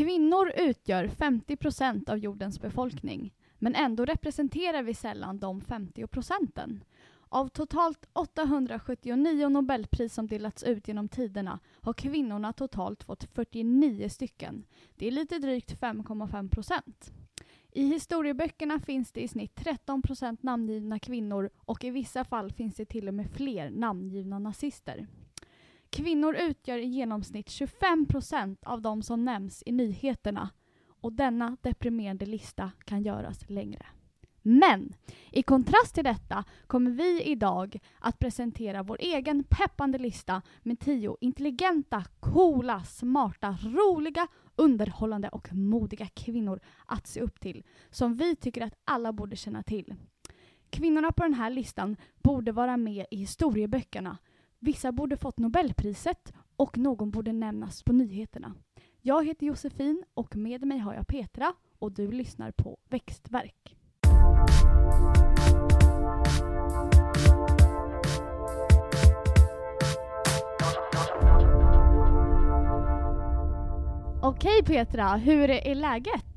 Kvinnor utgör 50 procent av jordens befolkning, men ändå representerar vi sällan de 50 procenten. Av totalt 879 Nobelpris som delats ut genom tiderna har kvinnorna totalt fått 49 stycken. Det är lite drygt 5,5 procent. I historieböckerna finns det i snitt 13 procent namngivna kvinnor och i vissa fall finns det till och med fler namngivna nazister. Kvinnor utgör i genomsnitt 25 procent av de som nämns i nyheterna och denna deprimerande lista kan göras längre. Men i kontrast till detta kommer vi idag att presentera vår egen peppande lista med tio intelligenta, coola, smarta, roliga, underhållande och modiga kvinnor att se upp till, som vi tycker att alla borde känna till. Kvinnorna på den här listan borde vara med i historieböckerna. Vissa borde fått Nobelpriset och någon borde nämnas på nyheterna. Jag heter Josefin och med mig har jag Petra och du lyssnar på Växtverk. Okej Petra, hur är läget?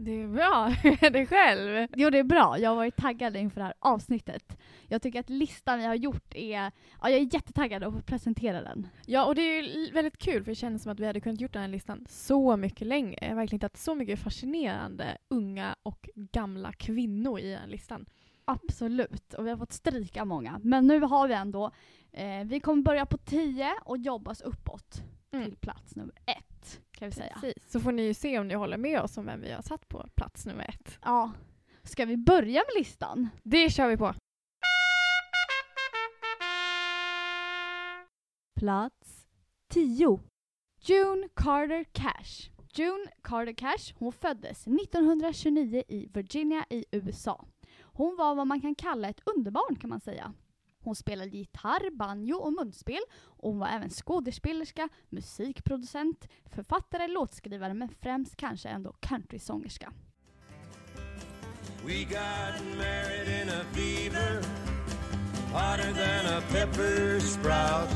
Det är bra. Hur är det själv? Jo det är bra, jag har varit taggad inför det här avsnittet. Jag tycker att listan vi har gjort är, ja jag är jättetaggad att få presentera den. Ja, och det är väldigt kul för det känns som att vi hade kunnat gjort den här listan så mycket längre. Jag har verkligen hittat så mycket fascinerande unga och gamla kvinnor i den här listan. Absolut, och vi har fått stryka många. Men nu har vi ändå, eh, vi kommer börja på 10 och jobba oss uppåt Mm. till plats nummer ett. Kan vi säga. Precis. Så får ni ju se om ni håller med oss om vem vi har satt på plats nummer ett. Ja. Ska vi börja med listan? Det kör vi på. Plats 10. June Carter Cash. June Carter Cash hon föddes 1929 i Virginia i USA. Hon var vad man kan kalla ett underbarn kan man säga. Hon spelade gitarr, banjo och munspel och hon var även skådespelerska, musikproducent, författare, låtskrivare men främst kanske ändå countrysångerska. We got married in a fever, hotter than a pepper sprout.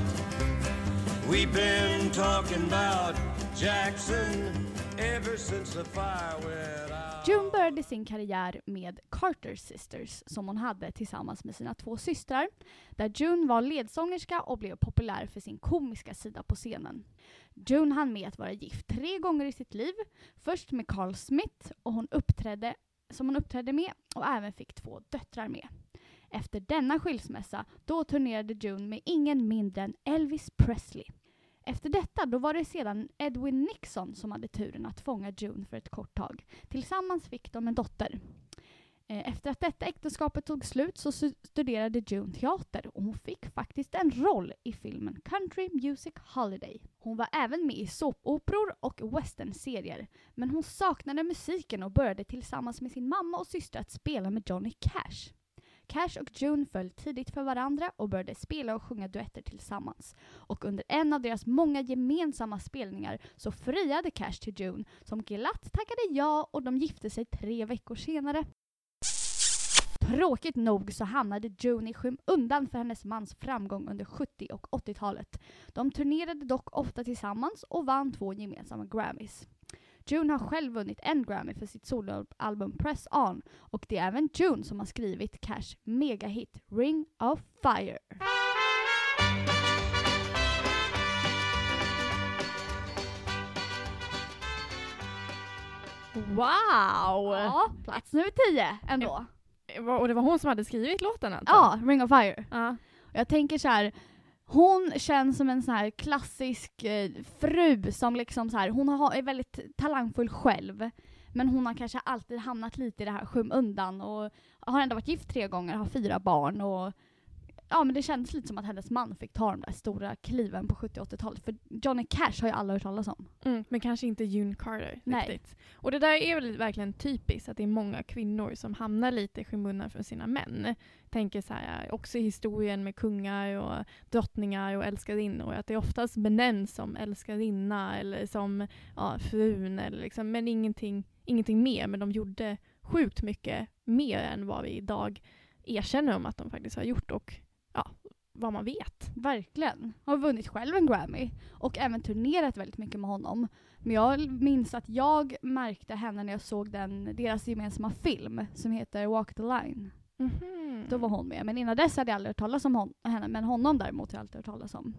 We've been talking about Jackson ever since the fire went out. June började sin karriär med Carter Sisters som hon hade tillsammans med sina två systrar. Där June var ledsångerska och blev populär för sin komiska sida på scenen. June hann med att vara gift tre gånger i sitt liv. Först med Carl Smith och hon uppträdde, som hon uppträdde med och även fick två döttrar med. Efter denna skilsmässa då turnerade June med ingen mindre än Elvis Presley. Efter detta då var det sedan Edwin Nixon som hade turen att fånga June för ett kort tag. Tillsammans fick de en dotter. Eh, efter att detta äktenskapet tog slut så studerade June teater och hon fick faktiskt en roll i filmen Country Music Holiday. Hon var även med i såpoperor och westernserier. Men hon saknade musiken och började tillsammans med sin mamma och syster att spela med Johnny Cash. Cash och June föll tidigt för varandra och började spela och sjunga duetter tillsammans. Och under en av deras många gemensamma spelningar så friade Cash till June som glatt tackade ja och de gifte sig tre veckor senare. Tråkigt nog så hamnade June i skymundan för hennes mans framgång under 70 och 80-talet. De turnerade dock ofta tillsammans och vann två gemensamma Grammys. June har själv vunnit en Grammy för sitt soloalbum Press On och det är även June som har skrivit Cash megahit Ring of Fire. Wow! Ja, plats nummer 10 ändå. Och det var hon som hade skrivit låten alltså? Ja, Ring of Fire. ja. Jag tänker så här. Hon känns som en sån här klassisk eh, fru som liksom så här, hon har, är väldigt talangfull själv. Men hon har kanske alltid hamnat lite i det här skymundan och har ändå varit gift tre gånger, har fyra barn och ja men det kändes lite som att hennes man fick ta de där stora kliven på 70 och 80-talet. För Johnny Cash har ju alla hört talas om. Mm, men kanske inte June Carter Nej. riktigt. Och det där är väl verkligen typiskt att det är många kvinnor som hamnar lite i skymundan för sina män. Tänker så här, också historien med kungar och drottningar och älskarinnor, att det oftast benämns som älskarinna eller som ja, frun eller liksom, men ingenting, ingenting mer. Men de gjorde sjukt mycket mer än vad vi idag erkänner om att de faktiskt har gjort och vad man vet. Verkligen. Har vunnit själv en Grammy. Och även turnerat väldigt mycket med honom. Men jag minns att jag märkte henne när jag såg den, deras gemensamma film som heter Walk the line. Mhm. Då var hon med. Men innan dess hade jag aldrig hört talas om hon, henne. Men honom däremot har jag alltid hört talas om.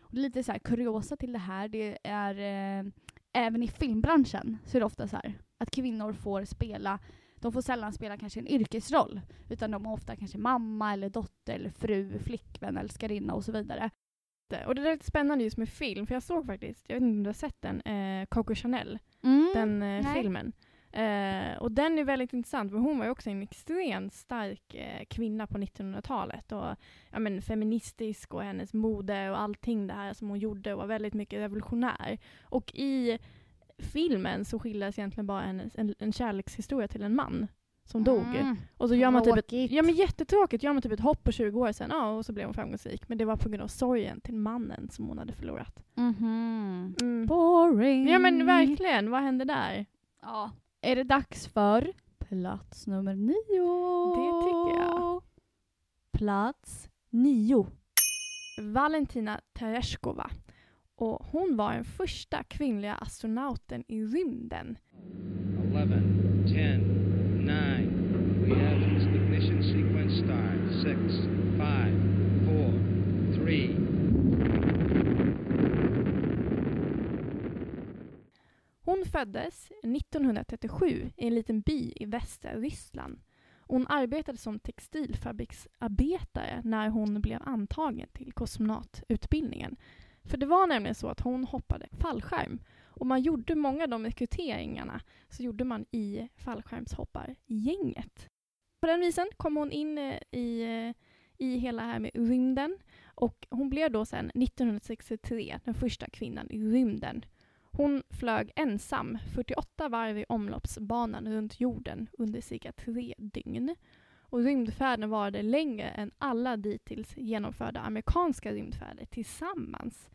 Och lite så här kuriosa till det här, det är eh, även i filmbranschen så är det ofta så här att kvinnor får spela de får sällan spela kanske en yrkesroll, utan de har ofta kanske mamma eller dotter eller fru, flickvän, älskarinna och så vidare. Och det där är lite spännande just med film, för jag såg faktiskt, jag vet inte om du har sett den, eh, Coco Chanel, den eh, filmen. Eh, och den är väldigt intressant, för hon var ju också en extremt stark eh, kvinna på 1900-talet. Och, ja, men, feministisk och hennes mode och allting det här som hon gjorde var väldigt mycket revolutionär. Och i filmen så skildras egentligen bara hennes, en, en kärlekshistoria till en man som dog. Mm. Och så gör man typ ett, ja men jättetråkigt, gör man typ ett hopp på 20 år sedan, ja och så blev hon framgångsrik. Men det var på grund av sorgen till mannen som hon hade förlorat. Mhm. Mm. Boring. Ja men verkligen, vad hände där? Ja. Är det dags för plats nummer nio? Det tycker jag. Plats nio. Valentina Tereshkova. Och hon var den första kvinnliga astronauten i rymden. 11, 10, 9. We have ignition sequence start. 6, 5, 4, 3. Hon föddes 1937 i en liten by i västra Ryssland. Hon arbetade som textilfabriksarbetare när hon blev antagen till kosmonaututbildningen. För det var nämligen så att hon hoppade fallskärm. Och man gjorde många av de rekryteringarna så gjorde man i fallskärmshoppargänget. På den visen kom hon in eh, i, eh, i hela det här med rymden och hon blev då sedan 1963 den första kvinnan i rymden. Hon flög ensam 48 varv i omloppsbanan runt jorden under cirka tre dygn. Och rymdfärden varade längre än alla dittills genomförda amerikanska rymdfärder tillsammans.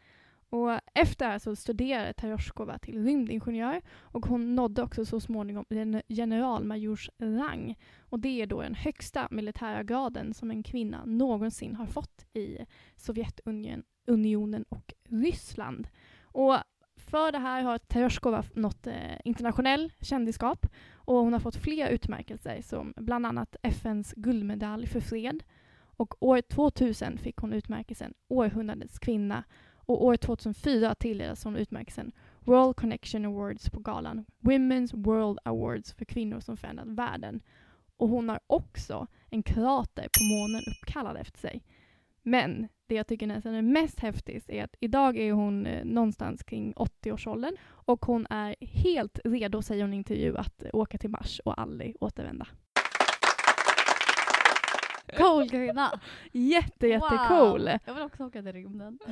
Och efter det här så studerade Tereshkova till rymdingenjör och hon nådde också så småningom generalmajors rang. Och det är då den högsta militära graden som en kvinna någonsin har fått i Sovjetunionen och Ryssland. Och för det här har Tereshkova nått eh, internationell kändisskap och hon har fått flera utmärkelser som bland annat FNs guldmedalj för fred. Och år 2000 fick hon utmärkelsen Århundradets kvinna och år 2004 tilldelades hon utmärkelsen World Connection Awards på galan Women's World Awards för kvinnor som förändrat världen. Och hon har också en krater på månen uppkallad efter sig. Men det jag tycker nästan är mest häftigt är att idag är hon eh, någonstans kring 80-årsåldern och hon är helt redo, säger hon i intervju, att eh, åka till Mars och aldrig återvända. Cool kvinna. Jätte, jättecool! Wow. Jag vill också åka till rymden.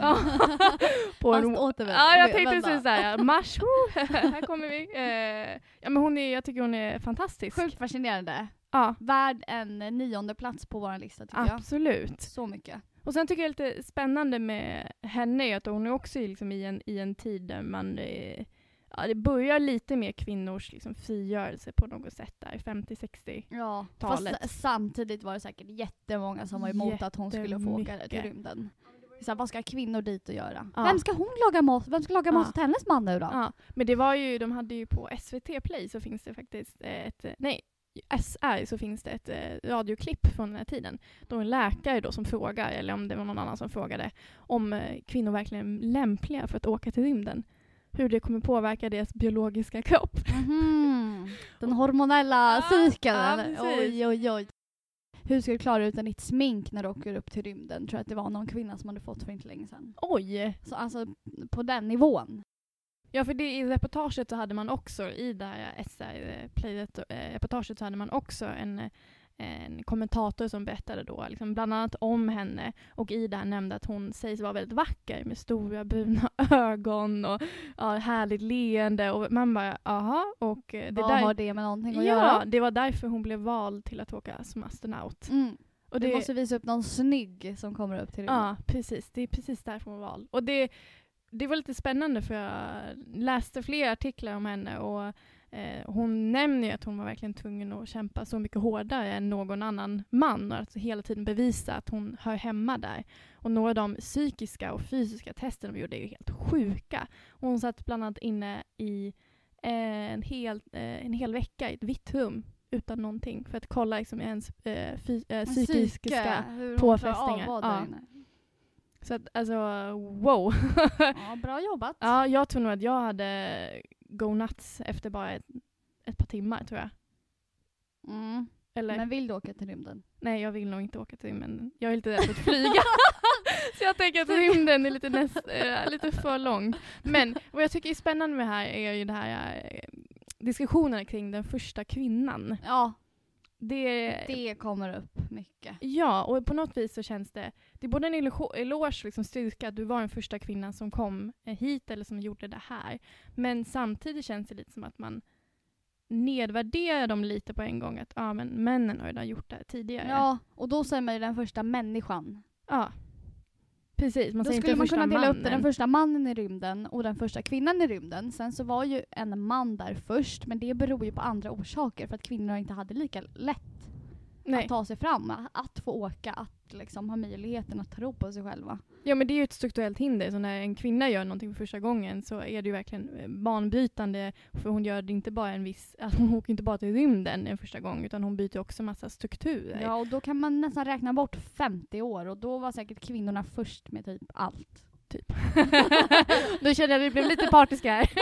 På en, Fast återvänd- ja, jag tänkte precis såhär, Mars, här kommer vi. Eh, ja, men hon är, jag tycker hon är fantastisk. Sjukt fascinerande. Ja, Värd en nionde plats på vår lista tycker jag. absolut. Så mycket. Och sen tycker jag det är lite spännande med henne är att hon är också liksom i, en, i en tid där man eh, ja, det börjar lite mer kvinnors liksom, frigörelse på något sätt där, 50-60. Ja, fast samtidigt var det säkert jättemånga som var emot att hon skulle få åka till rymden. Så här, vad ska kvinnor dit och göra? Ja. Vem ska hon laga mat? Vem ska laga mat Ja. åt hennes man nu då? Ja, men det var ju, de hade ju på SVT Play så finns det faktiskt ett, nej, SR så finns det ett eh, radioklipp från den här tiden. Då en läkare då som frågar, eller om det var någon annan som frågade, om eh, kvinnor verkligen är lämpliga för att åka till rymden. Hur det kommer påverka deras biologiska kropp. Mhm. Den hormonella Ja, cykeln. ja, eller? precis. oj, oj, oj. Hur ska du klara utan ditt smink när du åker upp till rymden? Tror jag att det var någon kvinna som hade fått för inte länge sedan. Oj! Så alltså på den nivån. Ja, för det, i reportaget så hade man också, i det här SR-reportaget så hade man också en, en kommentator som berättade då liksom bland annat om henne och i det här nämnde att hon sägs vara väldigt vacker med stora bruna ögon och ja, härligt leende och man bara aha och eh, det Vad där har det med någonting att Ja, göra? det var därför hon blev vald till att åka som astronaut. Mm. Och Du måste visa upp någon snygg som kommer upp till rymden. Ja, precis. Det är precis därför hon var vald. Och det, det var lite spännande för jag läste flera artiklar om henne och Eh, hon nämner ju att hon var verkligen tvungen att kämpa så mycket hårdare än någon annan man och alltså hela tiden bevisa att hon hör hemma där. Och några av de psykiska och fysiska testen de gjorde är ju helt sjuka. Hon satt bland annat inne i eh, en, hel, eh, en hel vecka i ett vitt rum utan någonting för att kolla liksom ens eh, fy, eh, psykiska Psyke, påfrestningar. Ja. Så att, alltså, wow. Ja, bra jobbat. ja, jag tror nog att jag hade go nuts efter bara ett, ett par timmar, tror jag. Mm. Eller, Men vill du åka till rymden? nej, jag vill nog inte åka till men jag är lite rädd för att flyga. Så jag tänker att rymden är lite, näst, eh, lite för långt. Men vad jag tycker är spännande med det här är ju det här eh, diskussionerna kring den första kvinnan. Ja, Det, det kommer upp mycket. Ja, och på något vis så känns det, det är både en elo- eloge, liksom styrka, att du var den första kvinnan som kom eh, hit eller som gjorde det här. Men samtidigt känns det lite som att man nedvärderar dem lite på en gång. Att ja, men männen har redan gjort det här tidigare. Ja, och då säger man ju den första människan. Ja. Precis, man då säger skulle man kunna dela mannen. upp den första mannen i rymden och den första kvinnan i rymden. Sen så var ju en man där först, men det beror ju på andra orsaker för att kvinnor inte hade lika lätt Nej. att ta sig fram, att få åka, att liksom ha möjligheten att tro på sig själva. Ja men det är ju ett strukturellt hinder, så när en kvinna gör någonting för första gången så är det ju verkligen eh, banbrytande, för hon gör det inte bara en viss, alltså hon åker inte bara till rymden en första gång, utan hon byter också massa strukturer. Ja, och då kan man nästan räkna bort 50 år och då var säkert kvinnorna först med typ allt. typ. Då känner jag att vi blev lite partiska här.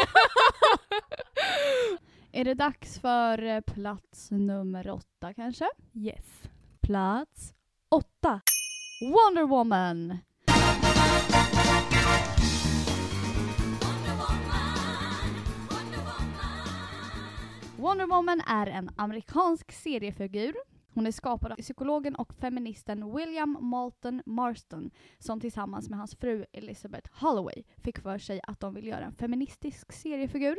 Är det dags för eh, plats nummer åtta kanske? Yes. Plats åtta. Wonder Woman! Wonder Woman är en amerikansk seriefigur. Hon är skapad av psykologen och feministen William Moulton Marston som tillsammans med hans fru Elizabeth Holloway fick för sig att de vill göra en feministisk seriefigur.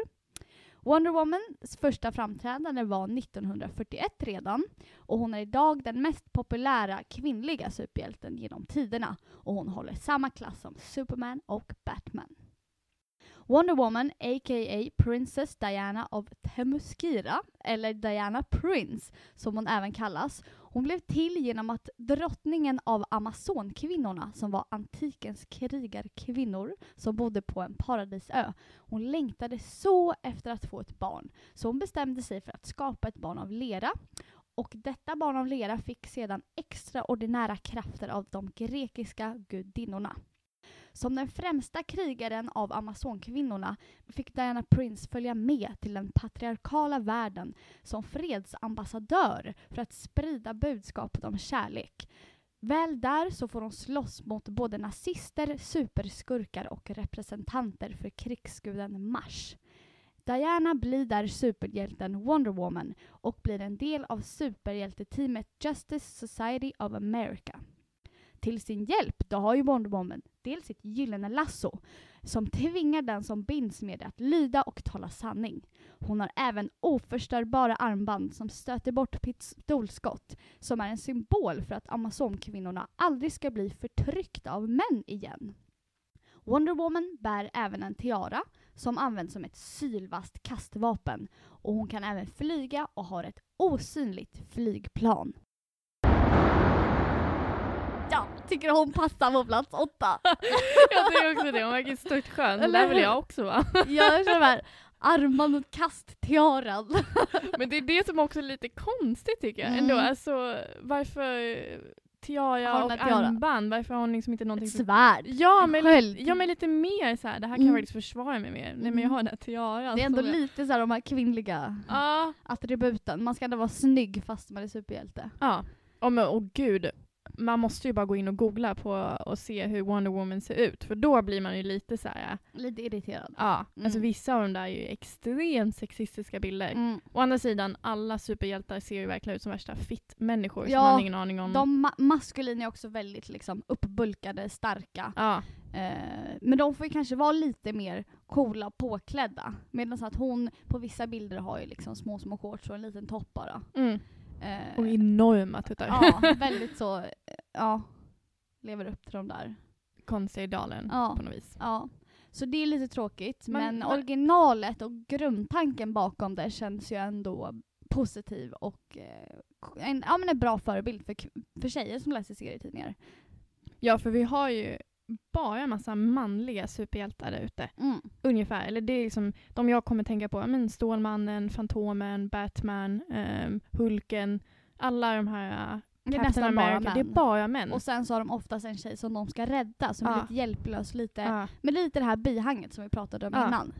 Wonder Womans första framträdande var 1941 redan och hon är idag den mest populära kvinnliga superhjälten genom tiderna och hon håller samma klass som Superman och Batman. Wonder Woman, a.k.a. Princess Diana of Temuskira, eller Diana Prince som hon även kallas, hon blev till genom att drottningen av Amazonkvinnorna, som var antikens krigarkvinnor som bodde på en paradisö, hon längtade så efter att få ett barn, så hon bestämde sig för att skapa ett barn av lera och detta barn av lera fick sedan extraordinära krafter av de grekiska gudinnorna. Som den främsta krigaren av Amazonkvinnorna fick Diana Prince följa med till den patriarkala världen som fredsambassadör för att sprida budskapet om kärlek. Väl där så får hon slåss mot både nazister, superskurkar och representanter för krigsguden Mars. Diana blir där superhjälten Wonder Woman och blir en del av superhjälteteamet Justice Society of America. Till sin hjälp då har ju Wonder Woman dels sitt gyllene lasso som tvingar den som binds med det att lyda och tala sanning. Hon har även oförstörbara armband som stöter bort pistolskott som är en symbol för att Amazonkvinnorna aldrig ska bli förtryckta av män igen. Wonder Woman bär även en tiara som används som ett sylvast kastvapen och hon kan även flyga och har ett osynligt flygplan. Ja, tycker hon passar på plats åtta. jag tycker också det, hon verkar störtskön. Det där vill jag också vara. Jag känner här armband och kasttiaran. Men det är det som också är lite konstigt tycker jag. Mm. Ändå, alltså, varför tiara och tiara? armband? Varför har hon liksom inte någonting Ett svärd. Ja En men, sköld. ja men lite mer så här. det här kan Mm. jag faktiskt försvara mig med. Nej men Mm. jag har den här tiaran. Det är ändå som jag- lite så här de här kvinnliga Ja. attributen. Man ska ändå vara snygg fast man är superhjälte. Ja. Oh, men, oh, gud. Man måste ju bara gå in och googla på och se hur Wonder Woman ser ut. För då blir man ju lite så här. Lite irriterad. Ja, alltså Mm. vissa av de där är ju extremt sexistiska bilder. Mm. Å andra sidan, alla superhjältar ser ju verkligen ut som värsta fitt-människor som Ja, man har ingen aning om. De ma- maskulina är också väldigt liksom uppbulkade, starka. Ja, Eh, men de får ju kanske vara lite mer coola och påklädda. Medan att hon på vissa bilder har ju liksom små, små shorts och en liten topp bara. mm. Eh, och enorma tuttar. ja, väldigt så, eh, ja, lever upp till de där. Konstiga idealen Ja. på något vis. Ja. Så det är lite tråkigt, Men- men, originalet och grundtanken bakom det känns ju ändå positiv och eh, en, ja, men en bra förebild för, för tjejer som läser serietidningar. Ja, för vi har ju bara en massa manliga superhjältar där ute. Mm. Ungefär. Eller det är liksom de jag kommer tänka på. Men Stålmannen, Fantomen, Batman, ehm, Hulken. Alla de här uh, är Captain nästan bara America. Det är män. bara män. Och sen så har de oftast en tjej som de ska rädda, som är Ja. lite hjälplös, lite, Ja. med lite det här bihanget som vi pratade om Ja. innan.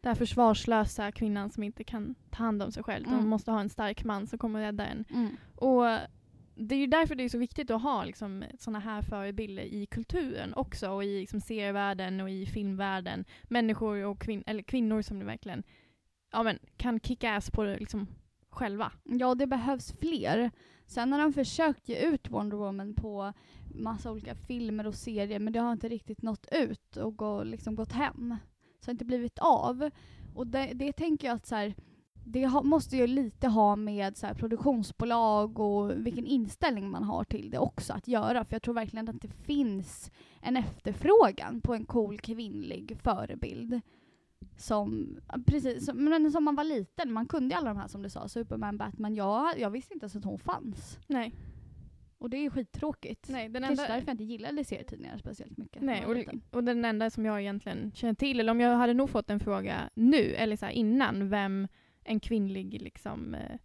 Den här försvarslösa kvinnan som inte kan ta hand om sig själv. Mm. De måste ha en stark man som kommer rädda en. Mm. Och det är ju därför det är så viktigt att ha liksom, sådana här förebilder i kulturen också och i liksom, serievärlden och i filmvärlden. Människor och kvin eller kvinnor som det verkligen ja, men, kan kicka ass på det liksom, själva. Ja, det behövs fler. Sen har de försökt ge ut Wonder Woman på massa olika filmer och serier, men det har inte riktigt nått ut och gå, liksom gått hem. Så det har inte blivit av. Och det, det tänker jag att så här, det ha, måste ju lite ha med så här, produktionsbolag och vilken inställning man har till det också att göra. För jag tror verkligen att det finns en efterfrågan på en cool kvinnlig förebild. Som, precis, som, men som man var liten, man kunde ju alla de här som du sa, Superman, Batman. Jag, jag visste inte ens att hon fanns. Nej. Och det är ju skittråkigt. Nej, den Kanske enda, därför jag inte gillade serietidningar speciellt mycket. nej och, och den enda som jag egentligen känner till, eller om jag hade nog fått en fråga nu, eller så innan, vem en kvinnlig liksom eh,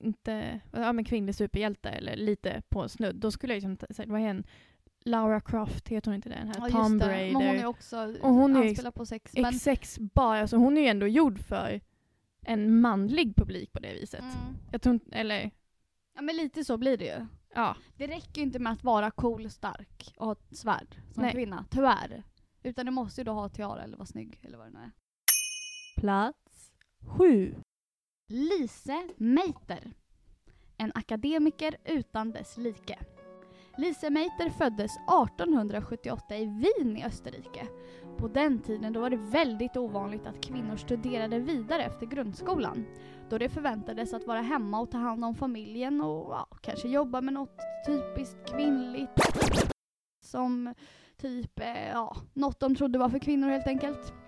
inte, ja men kvinnlig superhjälte eller lite på snudd, då skulle jag liksom säga, vad är en Laura Croft, heter hon inte det? Den här Ja, det. Raider. Men hon är också Och hon är på sex. Men, X6 bara, alltså hon är ju ändå gjord för en manlig publik på det viset. mm. Jag tror inte, eller Ja men lite så blir det ju. ja. Det räcker ju inte med att vara cool och stark och ha ett svärd som Nej. kvinna, tyvärr. Utan du måste ju då ha tiara eller vara snygg eller vad det nu är. Plats sju. Lise Meiter, En akademiker utan dess like. Lise Meiter föddes 1878 i Wien i Österrike. På den tiden då var det väldigt ovanligt att kvinnor studerade vidare efter grundskolan. Då det förväntades att vara hemma och ta hand om familjen och ja, kanske jobba med något typiskt kvinnligt. Som typ, eh, ja, något de trodde var för kvinnor helt enkelt.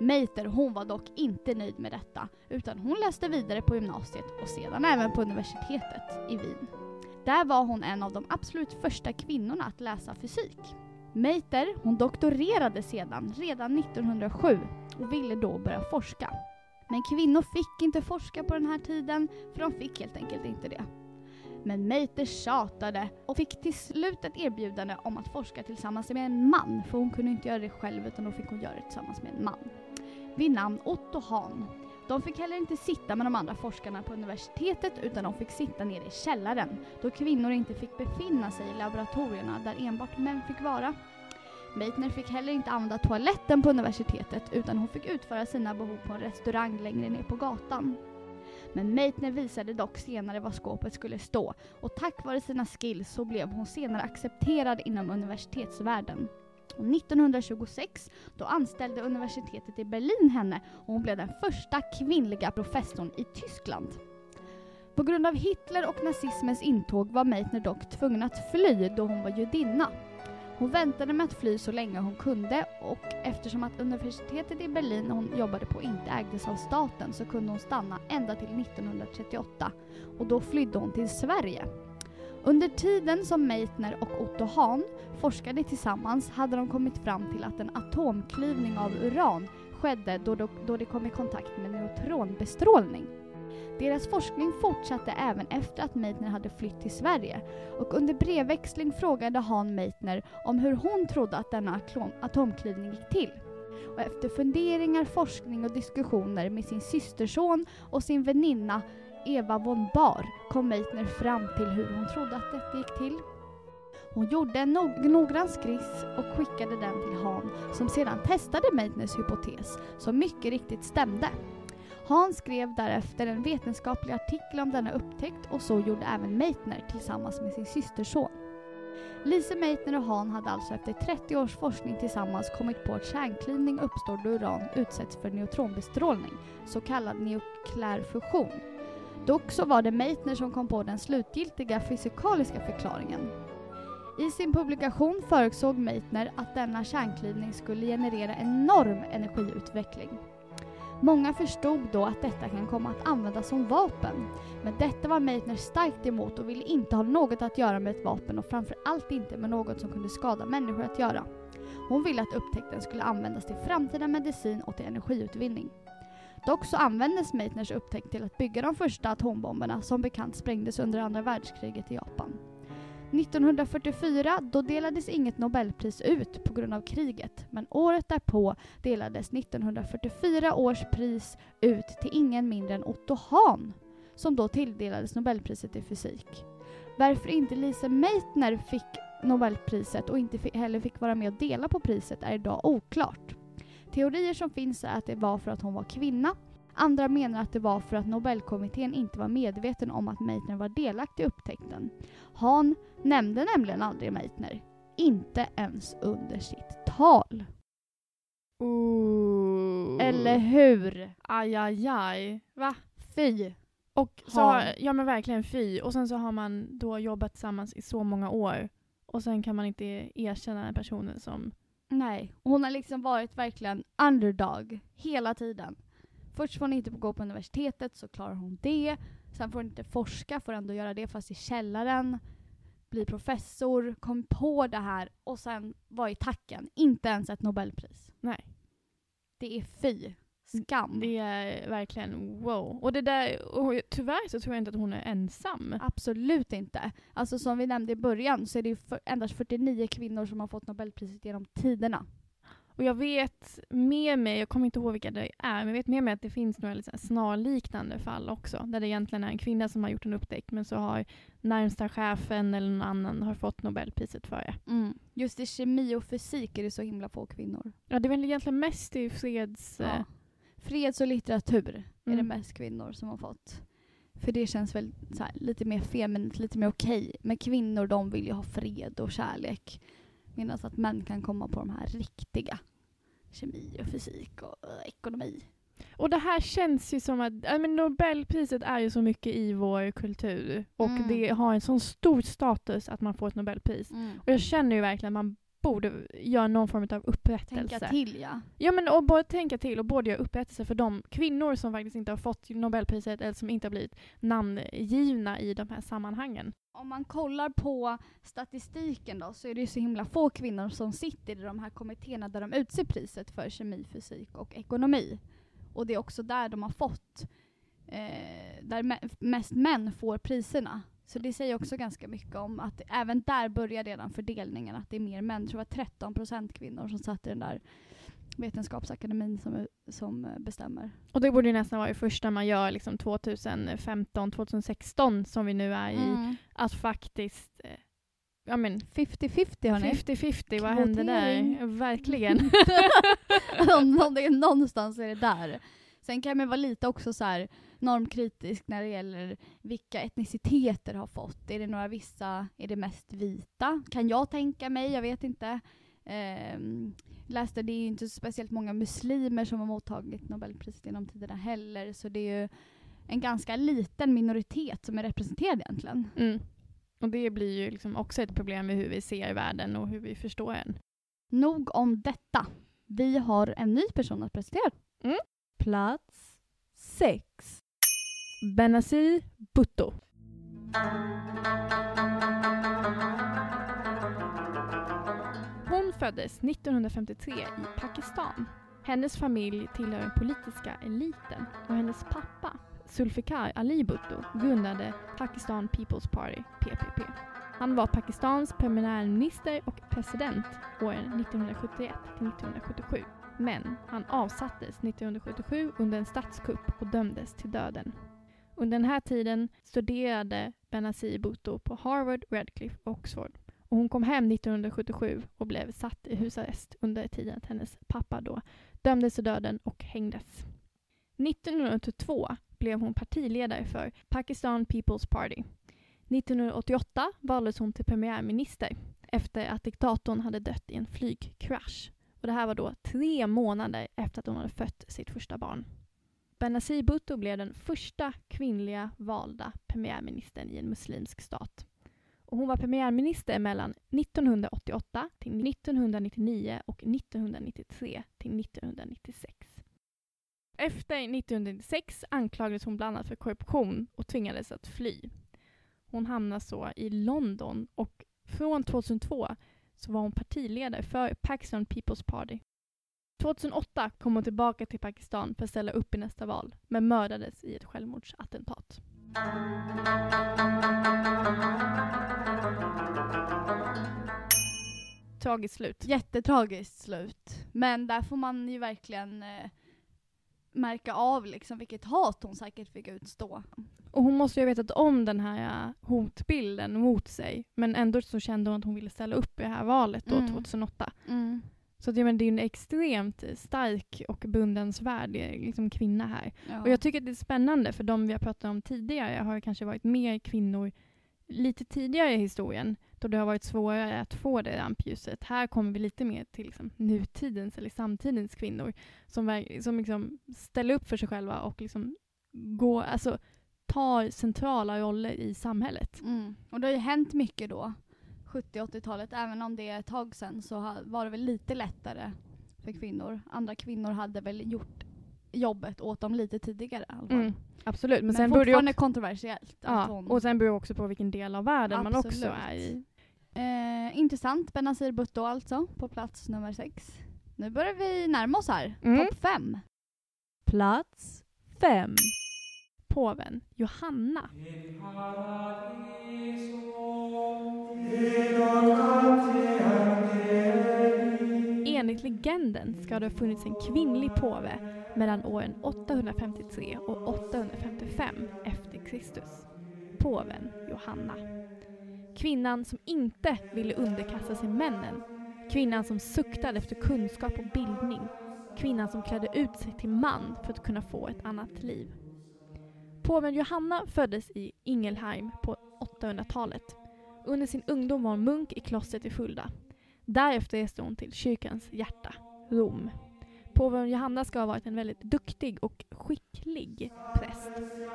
Meiter hon var dock inte nöjd med detta utan hon läste vidare på gymnasiet och sedan även på universitetet i Wien. Där var hon en av de absolut första kvinnorna att läsa fysik. Meiter hon doktorerade sedan redan 1907 och ville då börja forska. Men kvinnor fick inte forska på den här tiden för de fick helt enkelt inte det. Men Meiter tjatade och fick till slut ett erbjudande om att forska tillsammans med en man för hon kunde inte göra det själv utan då fick hon göra det tillsammans med en man. Vid namn Otto Hahn. De fick heller inte sitta med de andra forskarna på universitetet utan de fick sitta nere i källaren då kvinnor inte fick befinna sig i laboratorierna där enbart män fick vara. Meitner fick heller inte använda toaletten på universitetet utan hon fick utföra sina behov på en restaurang längre ner på gatan. Men Meitner visade dock senare var skåpet skulle stå och tack vare sina skills så blev hon senare accepterad inom universitetsvärlden. Och 1926 då anställde universitetet i Berlin henne och hon blev den första kvinnliga professorn i Tyskland. På grund av Hitler och nazismens intåg var Meitner dock tvungen att fly då hon var judinna. Hon väntade med att fly så länge hon kunde och eftersom att universitetet i Berlin hon jobbade på inte ägdes av staten så kunde hon stanna ända till 1938 och då flydde hon till Sverige. Under tiden som Meitner och Otto Hahn forskade tillsammans hade de kommit fram till att en atomklyvning av uran skedde då, de, då de kom i kontakt med neutronbestrålning. Deras forskning fortsatte även efter att Meitner hade flytt till Sverige och under brevväxling frågade Han Meitner om hur hon trodde att denna atomklyvning gick till. Och efter funderingar, forskning och diskussioner med sin systerson och sin väninna Eva von Bar kom Meitner fram till hur hon trodde att detta gick till. Hon gjorde en no noggrann skiss och skickade den till Han som sedan testade Meitners hypotes som mycket riktigt stämde. Han skrev därefter en vetenskaplig artikel om denna upptäckt och så gjorde även Meitner tillsammans med sin systerson. Lise Meitner och Han hade alltså efter 30 års forskning tillsammans kommit på att kärnklyvning uppstår då uran utsätts för neutronbestrålning, så kallad nukleär fusion. Dock så var det Meitner som kom på den slutgiltiga fysikaliska förklaringen. I sin publikation förutsåg Meitner att denna kärnklyvning skulle generera enorm energiutveckling. Många förstod då att detta kan komma att användas som vapen. Men detta var Meitner starkt emot och ville inte ha något att göra med ett vapen och framförallt inte med något som kunde skada människor att göra. Hon ville att upptäckten skulle användas till framtida medicin och till energiutvinning. Dock så användes Meitners upptäckt till att bygga de första atombomberna som bekant sprängdes under andra världskriget i Japan. 1944 då delades inget nobelpris ut på grund av kriget men året därpå delades 1944 års pris ut till ingen mindre än Otto Hahn som då tilldelades nobelpriset i fysik. Varför inte Lise Meitner fick nobelpriset och inte heller fick vara med och dela på priset är idag oklart. Teorier som finns är att det var för att hon var kvinna Andra menar att det var för att Nobelkommittén inte var medveten om att Meitner var delaktig i upptäckten. Han nämnde nämligen aldrig Meitner. Inte ens under sitt tal. Ooh. Eller hur? Aj, aj, aj. Va? Fy. Och så Har- ja men verkligen fy. Och sen så har man då jobbat tillsammans i så många år. Och sen kan man inte erkänna den personen som... Nej, hon har liksom varit verkligen underdog hela tiden. Först får hon inte gå på universitetet så klarar hon det. Sen får hon inte forska, får ändå göra det fast i källaren. Bli professor, kom på det här och sen var i tacken. Inte ens ett nobelpris. Nej. Det är fy. Skam. Det är verkligen wow. Och det där, och tyvärr så tror jag inte att hon är ensam. Absolut inte. Alltså som vi nämnde i början så är det för, endast 49 kvinnor som har fått nobelpriset genom tiderna. Och jag vet med mig, jag kommer inte ihåg vilka det är, men jag vet med mig att det finns några liksom snarliknande fall också. Där det egentligen är en kvinna som har gjort en upptäckt men så har närmsta chefen eller någon annan har fått nobelpriset för det. Mm. Just i kemi och fysik är det så himla få kvinnor. Ja, det är väl egentligen mest i freds... Ja. Freds och litteratur är det Mm. mest kvinnor som har fått. För det känns väl här, lite mer feminint, lite mer okej. Men kvinnor de vill ju ha fred och kärlek. Medan att män kan komma på de här riktiga. Kemi och fysik och eh, ekonomi. Och det här känns ju som att ja, men Nobelpriset är ju så mycket i vår kultur. Och Mm. det har en sån stor status att man får ett Nobelpris. Och jag känner ju verkligen att man borde göra någon form av upprättelse. Tänka till ja. Ja men och både tänka till och både göra upprättelse för de kvinnor som faktiskt inte har fått Nobelpriset eller som inte har blivit namngivna i de här sammanhangen. Om man kollar på statistiken då så är det ju så himla få kvinnor som sitter i de här kommittéerna där de utser priset för kemi, fysik och ekonomi. Och det är också där de har fått, eh, där me- mest män får priserna. Så det säger också ganska mycket om att även där börjar redan fördelningen, att det är mer män. Jag tror det var 13% kvinnor som satt i den där vetenskapsakademin som, som bestämmer. Och det borde nästan vara det första man gör liksom 2015, 2016 som vi nu är i. Mm. Att faktiskt eh, Ja men 50-50 hörni. 50-50, vad hände Kvotering. där? Verkligen. om, det är någonstans är det där. Sen kan man vara lite också så här normkritisk när det gäller vilka etniciteter har fått. Är det några vissa, är det mest vita? Kan jag tänka mig, jag vet inte. Ehm, läste det är ju inte speciellt många muslimer som har mottagit Nobelpriset genom tiderna heller. Så det är ju en ganska liten minoritet som är representerad egentligen. Mm. Och det blir ju liksom också ett problem med hur vi ser världen och hur vi förstår den. Nog om detta. Vi har en ny person att presentera. Mm. Plats 6. Benazir Bhutto. Hon föddes 1953 i Pakistan. Hennes familj tillhör den politiska eliten och hennes pappa, Zulfikar Ali Bhutto, grundade Pakistan People's Party, PPP. Han var Pakistans premiärminister och president åren 1971 till 1977. Men han avsattes 1977 under en statskupp och dömdes till döden. Under den här tiden studerade Benazir Bhutto på Harvard, Radcliffe och Oxford. Och hon kom hem 1977 och blev satt i husarrest under tiden att hennes pappa då dömdes till döden och hängdes. 1982 blev hon partiledare för Pakistan People's Party. 1988 valdes hon till premiärminister efter att diktatorn hade dött i en flygkrasch. Och det här var då tre månader efter att hon hade fött sitt första barn. Benazir Bhutto blev den första kvinnliga valda premiärministern i en muslimsk stat. Och hon var premiärminister mellan 1988 till 1999 och 1993 till 1996. Efter 1996 anklagades hon bland annat för korruption och tvingades att fly. Hon hamnade så i London och från 2002 så var hon partiledare för Pakistan People's Party. 2008 kom hon tillbaka till Pakistan för att ställa upp i nästa val, men mördades i ett självmordsattentat. Tragiskt slut. Jättetragiskt slut. Men där får man ju verkligen eh, märka av liksom vilket hat hon säkert fick utstå. Och hon måste ju ha vetat om den här äh, hotbilden mot sig. Men ändå så kände hon att hon ville ställa upp i det här valet då, Mm. 2008. Mm. Så att, det är en extremt stark och bundensvärd eh, liksom, kvinna här. Ja. Och jag tycker att det är spännande för de vi har pratat om tidigare har kanske varit mer kvinnor lite tidigare i historien då det har varit svårare att få det rampljuset. Här kommer vi lite mer till liksom, nutidens eller samtidens kvinnor som, som liksom ställer upp för sig själva och liksom går, alltså, tar centrala roller i samhället. Mm. Och det har ju hänt mycket då, 70-80-talet. Även om det är ett tag sedan så var det väl lite lättare för kvinnor. Andra kvinnor hade väl gjort jobbet åt dem lite tidigare. Mm, absolut, men, Men, sen fortfarande också, kontroversiellt. ja, hon, och sen beror det också på vilken del av världen man också Absolut. är i. eh, intressant, Benazir Bhutto alltså, på plats nummer sex. Nu börjar vi närma oss här. Mm. Topp fem. Plats fem. Påven Johanna. Enligt legenden ska det ha funnits en kvinnlig påve mellan åren 853 och 855 efter Kristus. Påven Johanna. Kvinnan som inte ville underkasta sig männen. Kvinnan som suktade efter kunskap och bildning. Kvinnan som klädde ut sig till man för att kunna få ett annat liv. Påven Johanna föddes i Ingelheim på 800-talet. Under sin ungdom var hon munk i klostret i Fulda. Därefter reste hon till kyrkans hjärta, Rom. Påven Johanna ska ha varit en väldigt duktig och skicklig präst.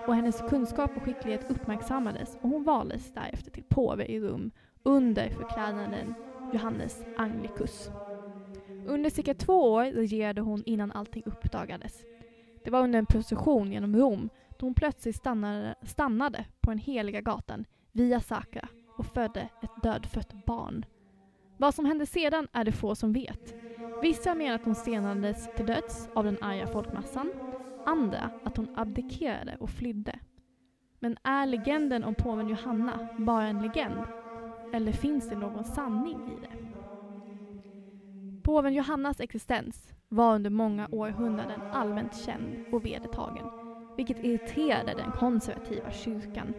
Och hennes kunskap och skicklighet uppmärksammades och hon valdes därefter till påve i Rom under förklädnaden Johannes Anglicus. Under cirka två år regerade hon innan allting uppdagades. Det var under en procession genom Rom då hon plötsligt stannade, stannade på den heliga gatan Via Sacra och födde ett dödfött barn. Vad som hände sedan är det få som vet. Vissa menar att hon stenades till döds av den arga folkmassan, andra att hon abdikerade och flydde. Men är legenden om påven Johanna bara en legend? Eller finns det någon sanning i det? Påven Johannas existens var under många århundraden allmänt känd och vedertagen, vilket irriterade den konservativa kyrkan.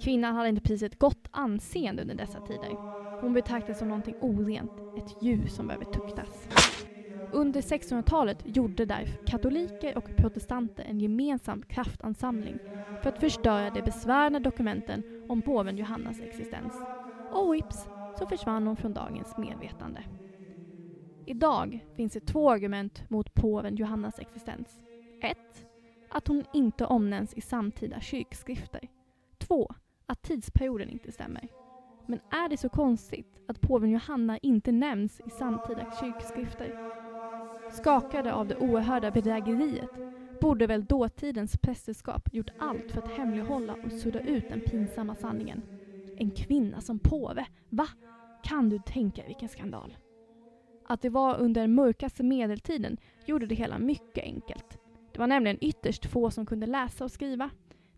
Kvinnan hade inte precis ett gott anseende under dessa tider. Hon betraktas som någonting orent, ett djur som behöver tuktas. Under 1600-talet gjorde därför katoliker och protestanter en gemensam kraftansamling för att förstöra de besvärande dokumenten om påven Johannas existens. Och vips så försvann hon från dagens medvetande. Idag finns det två argument mot påven Johannas existens. 1. Att hon inte omnämns i samtida kyrkskrifter. 2. Att tidsperioden inte stämmer. Men är det så konstigt att påven Johanna inte nämns i samtida kyrkskrifter? Skakade av det oerhörda bedrägeriet borde väl dåtidens prästerskap gjort allt för att hemlighålla och sudda ut den pinsamma sanningen. En kvinna som påve? Va? Kan du tänka vilken skandal? Att det var under mörkaste medeltiden gjorde det hela mycket enkelt. Det var nämligen ytterst få som kunde läsa och skriva.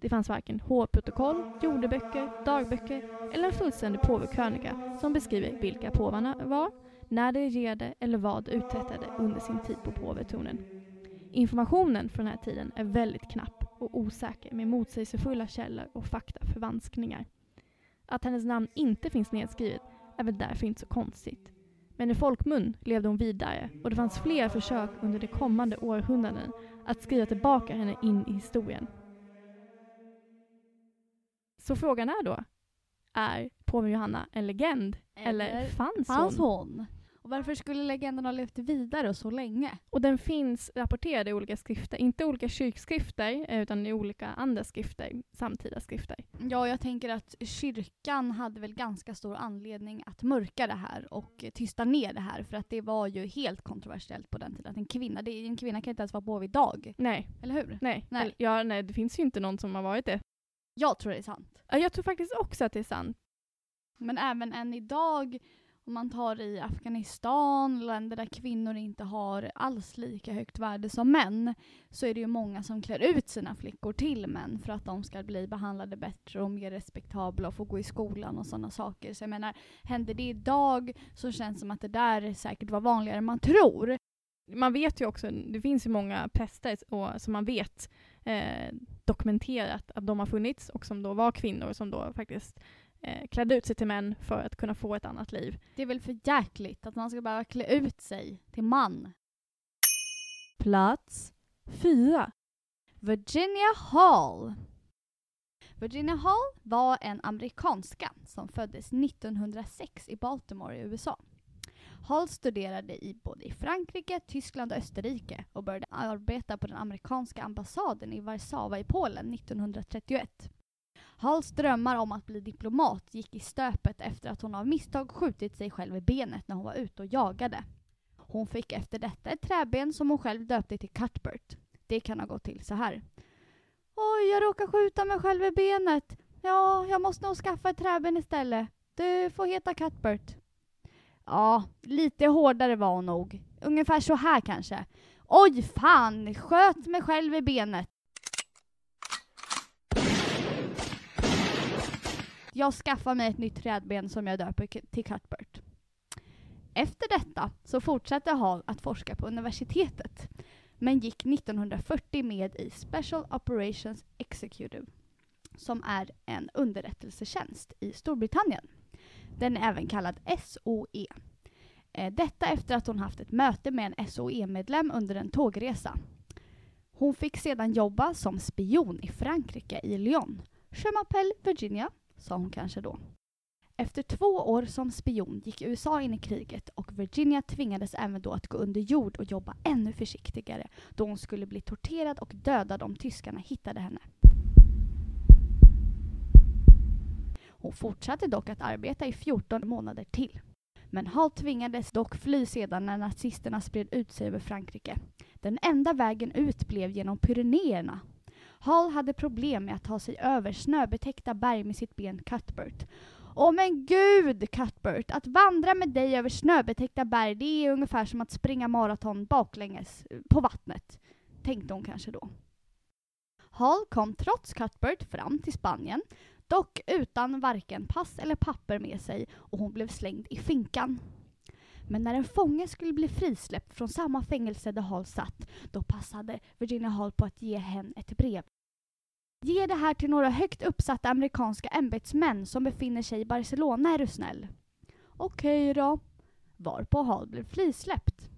Det fanns varken hovprotokoll, jordeböcker, dagböcker eller en fullständig påvekrönika som beskriver vilka påvarna var, när de regerade eller vad de uträttade under sin tid på påvetronen. Informationen från den här tiden är väldigt knapp och osäker med motsägelsefulla källor och faktaförvanskningar. Att hennes namn inte finns nedskrivet är väl därför inte så konstigt. Men i folkmun levde hon vidare och det fanns fler försök under de kommande århundraden att skriva tillbaka henne in i historien. Så frågan är då, är påven Johanna en legend eller, fanns, fanns hon? hon? Och varför skulle legenden ha levt vidare så länge? Och den finns rapporterad i olika skrifter, inte olika kyrkskrifter utan i olika andra skrifter, samtida skrifter. Ja, jag tänker att kyrkan hade väl ganska stor anledning att mörka det här och tysta ner det här för att det var ju helt kontroversiellt på den tiden. Att en kvinna, det, en kvinna kan inte ens vara påv idag. Nej, Eller hur? nej, Nej. Eller, Ja, nej, det finns ju inte någon som har varit det. Jag tror det är sant. Ja, Jag tror faktiskt också att det är sant. Men även än idag, om man tar i Afghanistan, länder där kvinnor inte har alls lika högt värde som män, så är det ju många som klär ut sina flickor till män för att de ska bli behandlade bättre och mer respektabla och få gå i skolan och sådana saker. Så jag menar, händer det idag så känns det som att det där säkert var vanligare än man tror. Man vet ju också, det finns ju många präster och, som man vet eh, dokumenterat att de har funnits och som då var kvinnor som då faktiskt eh, klädde ut sig till män för att kunna få ett annat liv. Det är väl för jäkligt att man ska behöva klä ut sig till man. Plats fyra. Virginia Hall. Virginia Hall var en amerikanska som föddes 1906 i Baltimore i USA. Hall studerade i både i Frankrike, Tyskland och Österrike och började arbeta på den amerikanska ambassaden i Warszawa i Polen 1931. Halls drömmar om att bli diplomat gick i stöpet efter att hon av misstag skjutit sig själv i benet när hon var ute och jagade. Hon fick efter detta ett träben som hon själv döpte till Cuthbert. Det kan ha gått till så här. Oj, jag råkar skjuta mig själv i benet. Ja, jag måste nog skaffa ett träben istället. Du får heta Cuthbert. Ja, lite hårdare var hon nog. Ungefär så här kanske. Oj, fan! Sköt mig själv i benet. Jag skaffar mig ett nytt trädben som jag döper till Cuthbert. Efter detta så fortsatte Hall att forska på universitetet men gick 1940 med i Special Operations Executive som är en underrättelsetjänst i Storbritannien. Den är även kallad SOE. Eh, detta efter att hon haft ett möte med en SOE-medlem under en tågresa. Hon fick sedan jobba som spion i Frankrike i Lyon. Je m'appelle Virginia, sa hon kanske då. Efter två år som spion gick USA in i kriget och Virginia tvingades även då att gå under jord och jobba ännu försiktigare då hon skulle bli torterad och dödad om tyskarna hittade henne. Hon fortsatte dock att arbeta i 14 månader till. Men Hall tvingades dock fly sedan när nazisterna spred ut sig över Frankrike. Den enda vägen ut blev genom Pyrenéerna. Hall hade problem med att ta sig över snöbetäckta berg med sitt ben Cuthbert. Åh men gud Cuthbert, att vandra med dig över snöbetäckta berg det är ungefär som att springa maraton baklänges eh, på vattnet, tänkte hon kanske då. Hall kom trots Cuthbert fram till Spanien, dock utan varken pass eller papper med sig och hon blev slängd i finkan. Men när en fånge skulle bli frisläppt från samma fängelse där Hall satt, då passade Virginia Hall på att ge henne ett brev. Ge det här till några högt uppsatta amerikanska ämbetsmän som befinner sig i Barcelona är du snäll. Okej då. Varpå Hall blev frisläppt.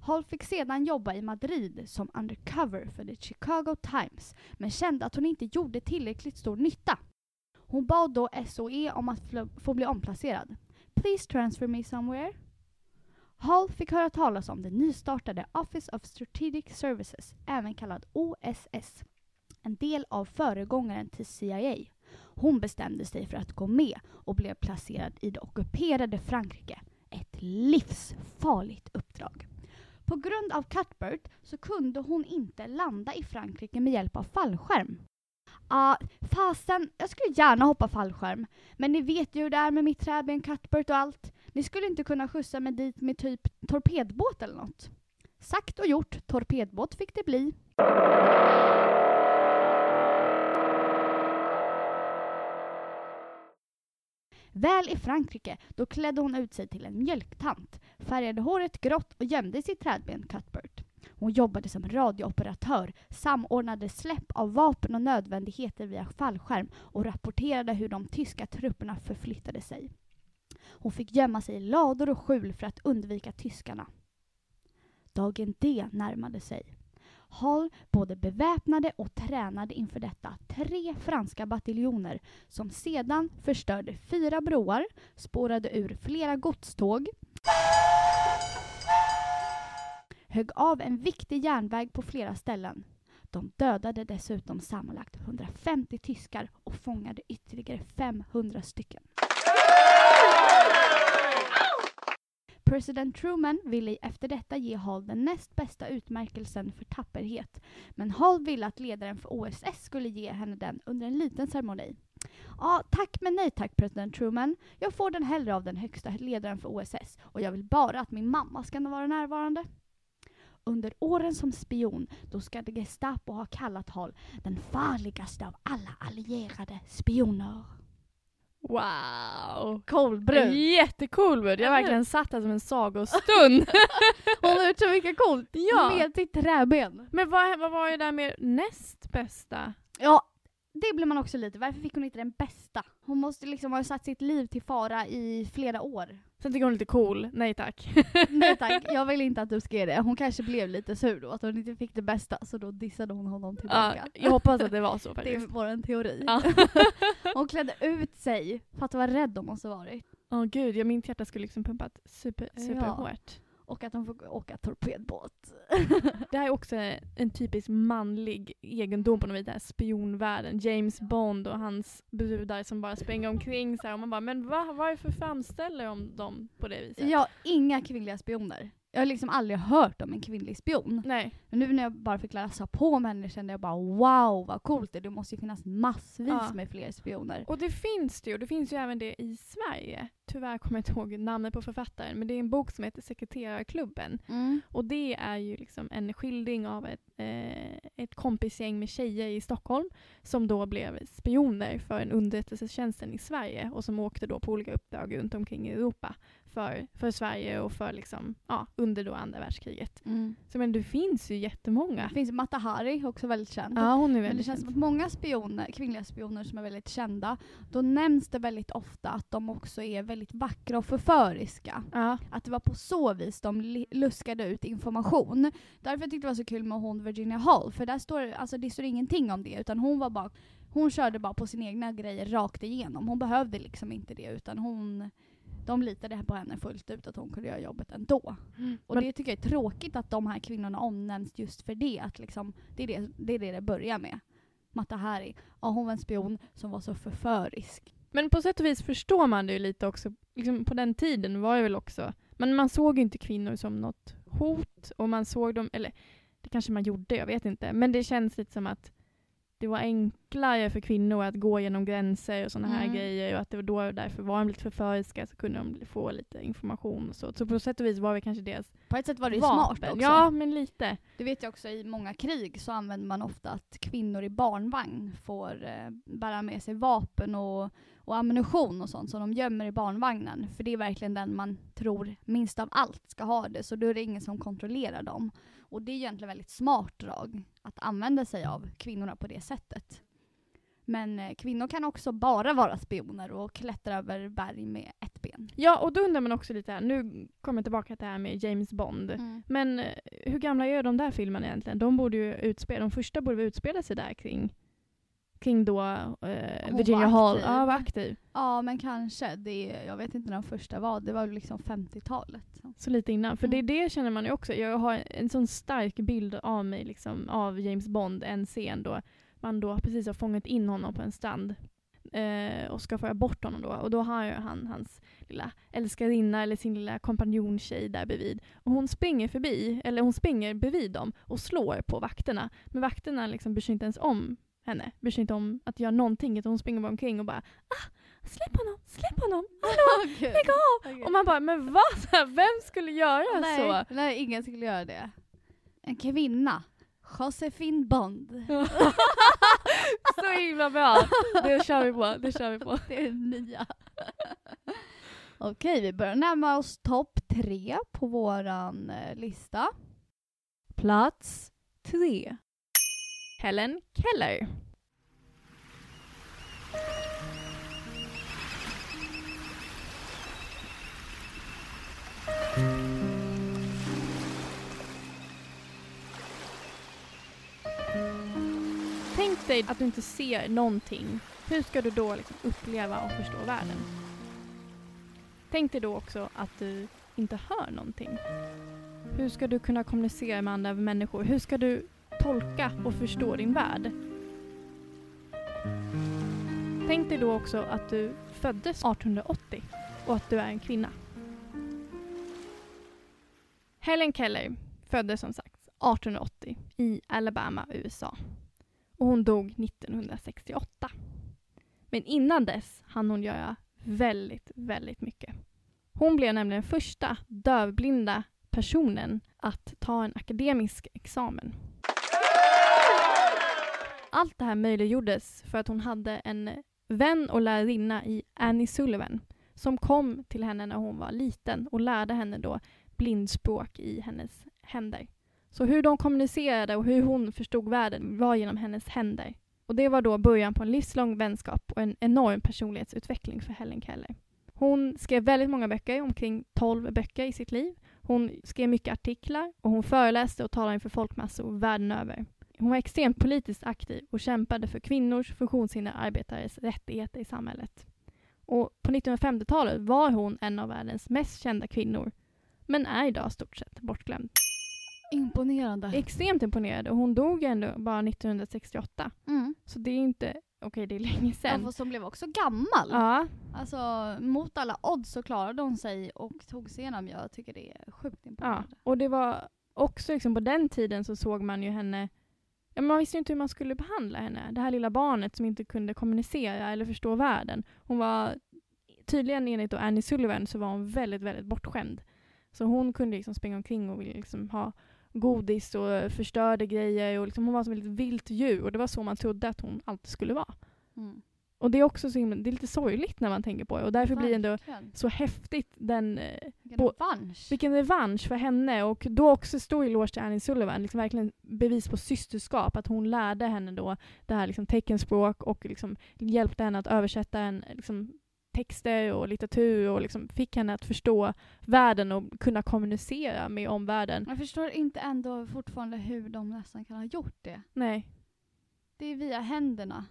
Hall fick sedan jobba i Madrid som undercover för The Chicago Times men kände att hon inte gjorde tillräckligt stor nytta. Hon bad då SOE om att få bli omplacerad. Please transfer me somewhere. Hall fick höra talas om det nystartade Office of Strategic Services, även kallad OSS. En del av föregångaren till CIA. Hon bestämde sig för att gå med och blev placerad i det ockuperade Frankrike. Ett livsfarligt uppdrag. På grund av Cuthbert så kunde hon inte landa i Frankrike med hjälp av fallskärm. Ja, fasen, jag skulle gärna hoppa fallskärm. Men ni vet ju hur det är med mitt träben Cuthbert och allt. Ni skulle inte kunna skjutsa mig dit med typ torpedbåt eller något. Sagt och gjort, torpedbåt fick det bli. Väl i Frankrike, då klädde hon ut sig till en mjölktant, färgade håret grått och gömde sitt trädben Cuthbert. Hon jobbade som radiooperatör, samordnade släpp av vapen och nödvändigheter via fallskärm och rapporterade hur de tyska trupperna förflyttade sig. Hon fick gömma sig i lador och skjul för att undvika tyskarna. Dagen D närmade sig. Hall både beväpnade och tränade inför detta tre franska bataljoner som sedan förstörde fyra broar, spårade ur flera godståg högg av en viktig järnväg på flera ställen. De dödade dessutom sammanlagt 150 tyskar och fångade ytterligare 500 stycken. President Truman ville efter detta ge Hall den näst bästa utmärkelsen för tapperhet. Men Hall ville att ledaren för OSS skulle ge henne den under en liten ceremoni. Ja, tack men nej tack president Truman. Jag får den hellre av den högsta ledaren för OSS och jag vill bara att min mamma ska vara närvarande. Under åren som spion, då ska Gestapo ha kallat Hall den farligaste av alla allierade spioner. Wow! Cool brud! Jättecool brud. Jag har verkligen satt här som en sagostund. Hon har gjort så mycket coolt! Ja. Med sitt träben. Men vad, vad var det där med näst bästa? Ja, det blir man också lite. Varför fick hon inte den bästa? Hon måste liksom ha satt sitt liv till fara i flera år. Sen tycker hon är lite cool. Nej tack. Nej tack, jag vill inte att du ska ge det. Hon kanske blev lite sur då, att hon inte fick det bästa, så då dissade hon honom Ja, tillbaka. jag hoppas att det var så det är faktiskt. vår teori. Ja. hon klädde ut sig, fatta vad rädd hon måste varit. Åh gud, ja, mitt hjärta skulle liksom pumpat super, Ja. super hårt. Och att hon får åka torpedbåt. Det här är också en typisk manlig egendom på något vis, den här spionvärlden. James Bond och hans brudar som bara springer omkring så här, och man bara men va, varför framställer de dem på det viset? Har inga kvinnliga spioner. Jag har liksom aldrig hört om en kvinnlig spion. Nej. Men nu när jag bara fick läsa på om henne kände jag bara wow vad coolt det är. Det måste ju finnas massvis Ja. med fler spioner. Och det finns det ju, det finns ju även det i Sverige. Tyvärr kommer jag inte ihåg namnet på författaren, men det är en bok som heter Sekreterarklubben. Mm. Och det är ju liksom en skildring av ett, eh, ett kompisgäng med tjejer i Stockholm som då blev spioner för en underrättelsetjänsten i Sverige och som åkte då på olika uppdrag runt omkring i Europa för, för Sverige och för liksom, ja, under då andra världskriget. Mm. Så men det finns ju Det jättemånga. finns Mata Hari, också väldigt känd. Ja, hon är Men det väldigt känns som att många spioner, kvinnliga spioner som är väldigt kända, då nämns det väldigt ofta att de också är väldigt vackra och förföriska. Ja. Att det var på så vis de luskade ut information. Därför tyckte jag det var så kul med hon Virginia Hall, för där står, alltså, det står ingenting om det, utan hon var bara hon körde bara på sina egna grejer rakt igenom. Hon behövde liksom inte det, utan hon, de litade på henne fullt ut att hon kunde göra jobbet ändå. Och Men- det tycker jag är tråkigt att de här kvinnorna omnämns just för det. Att liksom, det, är det, det är det det börjar med. Mata Hari, ja, hon var en spion som var så förförisk. Men på sätt och vis förstår man det ju lite också. Liksom på den tiden var det väl också, men man såg inte kvinnor som något hot och man såg dem, eller det kanske man gjorde, jag vet inte. Men det känns lite som att det var enklare för kvinnor att gå genom gränser och sådana här Mm. grejer och att det var då därför var de lite förföriska så kunde de få lite information och så. Så på sätt och vis var det kanske deras På ett sätt var det ju vapen. smart också. Ja, men lite. Det vet jag också i många krig så använder man ofta att kvinnor i barnvagn får eh, bära med sig vapen och, och ammunition och sånt som de gömmer i barnvagnen. För det är verkligen den man tror minst av allt ska ha det, så då är det ingen som kontrollerar dem. Och det är egentligen väldigt smart drag att använda sig av kvinnorna på det sättet. Men eh, kvinnor kan också bara vara spioner och klättra över berg med ett ben. Ja, och då undrar man också lite här, nu kommer jag tillbaka till det här med James Bond. Men eh, hur gamla är de där filmerna egentligen? De borde ju utspela, de första borde utspela sig där kring, kring då eh, Virginia Hall. aktiv. Ja, var aktiv. Ja, men kanske. Det, jag vet inte när de första var. Det var liksom 50-talet. Så. Lite innan. För Mm. det, det känner man ju också. Jag har en sån stark bild av mig, liksom, av James Bond, en scen då man då precis har fångat in honom på en strand eh, och ska föra bort honom då. Och då har han hans lilla älskarinna eller sin lilla kompanjontjej där bredvid. Och hon springer förbi, eller hon springer bredvid dem och slår på vakterna. Men vakterna liksom bryr sig inte ens om henne, bryr sig inte om att göra någonting. Utan hon springer bara omkring och bara ah, släpp honom, släpp honom, hallå, lägg av! Okej. Och man bara, men vad? Vem skulle göra nej, så? nej, ingen skulle göra det. En kvinna. Josefin Bond. så himla bra! Det kör vi på, det kör vi på. Det är det nya. Okej, vi börjar närma oss topp tre på våran eh, lista. Plats tre. Helen Keller. Tänk dig att du inte ser någonting. Hur ska du då liksom uppleva och förstå världen? Tänk dig då också att du inte hör någonting. Hur ska du kunna kommunicera med andra människor? Hur ska du tolka och förstå din värld? Tänk dig då också att du föddes 1880 och att du är en kvinna. Helen Keller föddes som sagt 1880 i Alabama, USA. Och hon dog 1968. Men innan dess hann hon göra väldigt, väldigt mycket. Hon blev nämligen den första dövblinda personen att ta en akademisk examen. Allt det här möjliggjordes för att hon hade en vän och lärarinna i Annie Sullivan som kom till henne när hon var liten och lärde henne då blindspråk i hennes händer. Så hur de kommunicerade och hur hon förstod världen var genom hennes händer. Och det var då början på en livslång vänskap och en enorm personlighetsutveckling för Helen Keller. Hon skrev väldigt många böcker, omkring 12 böcker i sitt liv. Hon skrev mycket artiklar och hon föreläste och talade inför folkmassor världen över. Hon var extremt politiskt aktiv och kämpade för kvinnors, funktionshindrade arbetares rättigheter i samhället. Och på 1950-talet var hon en av världens mest kända kvinnor, men är idag stort sett bortglömd. Imponerande. Extremt imponerad och hon dog ändå bara 1968. Mm. Så det är inte, okej det är länge Ja, sedan. fast hon blev också gammal. Ja, Alltså mot alla odds så klarade hon sig och tog sig igenom. Jag tycker det är sjukt ja. imponerande. Och det var också liksom på den tiden så såg man ju henne Ja, man visste ju inte hur man skulle behandla henne. Det här lilla barnet som inte kunde kommunicera eller förstå världen. Hon var tydligen enligt Annie Sullivan så var hon väldigt, väldigt bortskämd. Så hon kunde liksom springa omkring och ville liksom ha godis och förstörde grejer. Och liksom hon var som ett vilt djur och det var så man trodde att hon alltid skulle vara. Mm. Och det är också så himla, det är lite sorgligt när man tänker på det och därför blir det ändå Verkligen. så häftigt den, eh, Vilken revansch. vilken revansch för henne och då också stor eloge till Annie Sullivan, liksom verkligen bevis på systerskap, att hon lärde henne då det här liksom teckenspråk och liksom hjälpte henne att översätta en, liksom, texter och litteratur och liksom fick henne att förstå världen och kunna kommunicera med omvärlden. Jag förstår inte ändå fortfarande hur de nästan kan ha gjort det. Nej. Det är via händerna.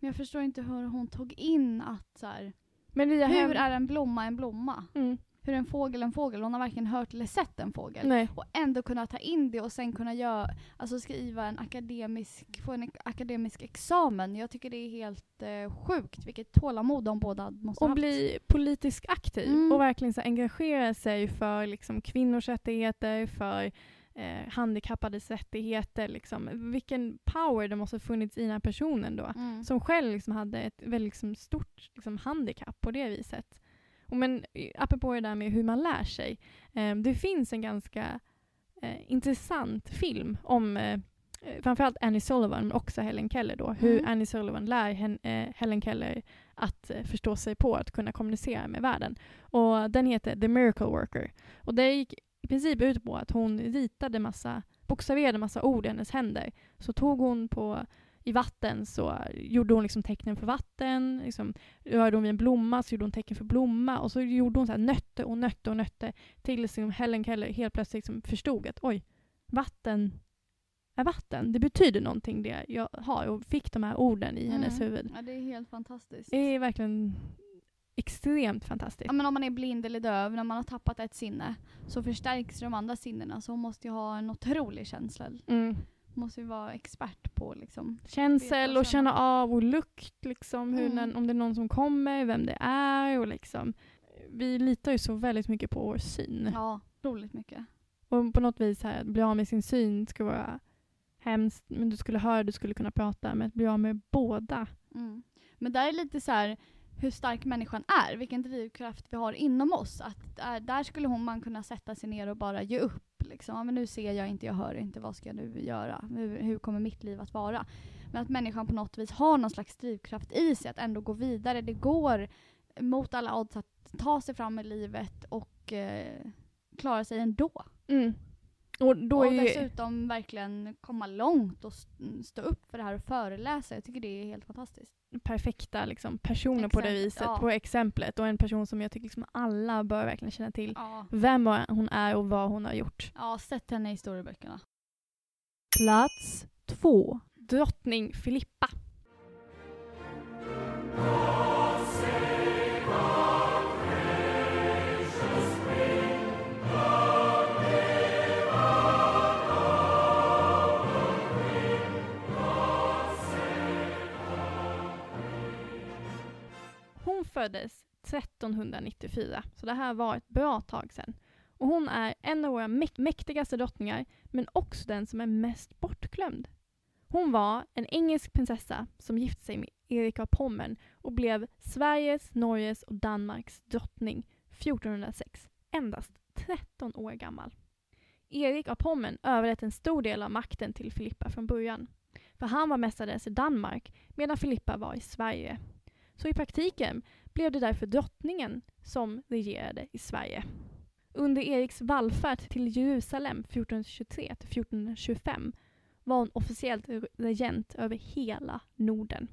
Men jag förstår inte hur hon tog in att så här, Men via hur är en blomma en blomma? Mm. Hur är en fågel en fågel? Hon har varken hört eller sett en fågel. Nej. Och ändå kunna ta in det och sen kunna göra, alltså skriva en akademisk, få en akademisk examen. Jag tycker det är helt eh, sjukt vilket tålamod de båda måste ha Och haft. bli politiskt aktiv Mm. och verkligen så engagera sig för liksom, kvinnors rättigheter, för eh, handikappades rättigheter. Liksom. Vilken power det måste ha funnits i den här personen då. Mm. Som själv liksom hade ett väldigt liksom, stort liksom, handikapp på det viset. Och men apropå det där med hur man lär sig. Eh, det finns en ganska eh, intressant film om eh, eh, framförallt Annie Sullivan men också Helen Keller då. Hur Mm. Annie Sullivan lär hen, eh, Helen Keller att eh, förstå sig på att kunna kommunicera med världen. Och den heter The Miracle Worker. Och det gick i princip ut på att hon ritade massa, bokstaverade massa ord i hennes händer. Så tog hon på i vatten så gjorde hon liksom tecknen för vatten. Liksom, rörde hon vid en blomma så gjorde hon tecken för blomma. Och så gjorde hon så här nötte och nötte och nötte tills liksom Helen Keller helt plötsligt liksom förstod att oj, vatten är vatten. Det betyder någonting det jag har och fick de här orden i hennes Mm. huvud. Ja, det är helt fantastiskt. Det är verkligen extremt fantastiskt. Ja, men om man är blind eller döv, när man har tappat ett sinne, så förstärks de andra sinnena. Så hon måste ju ha en otrolig känsla. Mm. Hon måste ju vara expert på liksom. Känsel och känna av och lukt, liksom, hur, Mm. när, om det är någon som kommer, vem det är. Och liksom. Vi litar ju så väldigt mycket på vår syn. Ja, otroligt mycket. Och på något vis här, att bli av med sin syn skulle vara hemskt, men du skulle höra, du skulle kunna prata, men att bli av med båda. Mm. Men där är lite så här hur stark människan är, vilken drivkraft vi har inom oss. Att där, där skulle hon, man kunna sätta sig ner och bara ge upp. Liksom. Ja, men nu ser jag inte, jag hör inte, vad ska jag nu göra? Hur, hur kommer mitt liv att vara? Men att människan på något vis har någon slags drivkraft i sig att ändå gå vidare. Det går mot alla odds att ta sig fram i livet och eh, klara sig ändå. Mm. Och då och är ju, dessutom verkligen komma långt och st- stå upp för det här och föreläsa. Jag tycker det är helt fantastiskt. Perfekta liksom, personer på det viset, ja. på exemplet. Och en person som jag tycker liksom alla bör verkligen känna till. Ja. Vem hon är och vad hon har gjort. Ja, sätt henne i historieböckerna. Plats två. Drottning Filippa. Föddes 1394, så det här var ett bra tag sedan. Och hon är en av våra mäktigaste drottningar, men också den som är mest bortglömd. Hon var en engelsk prinsessa som gifte sig med Erik av Pommern och blev Sveriges, Norges och Danmarks drottning 1406, endast 13 år gammal. Erik av Pommern överlät en stor del av makten till Filippa från början. För han var mestadels i Danmark medan Filippa var i Sverige. Så i praktiken blev det därför drottningen som regerade i Sverige. Under Eriks vallfärd till Jerusalem 1423 till 1425 var hon officiellt regent över hela Norden.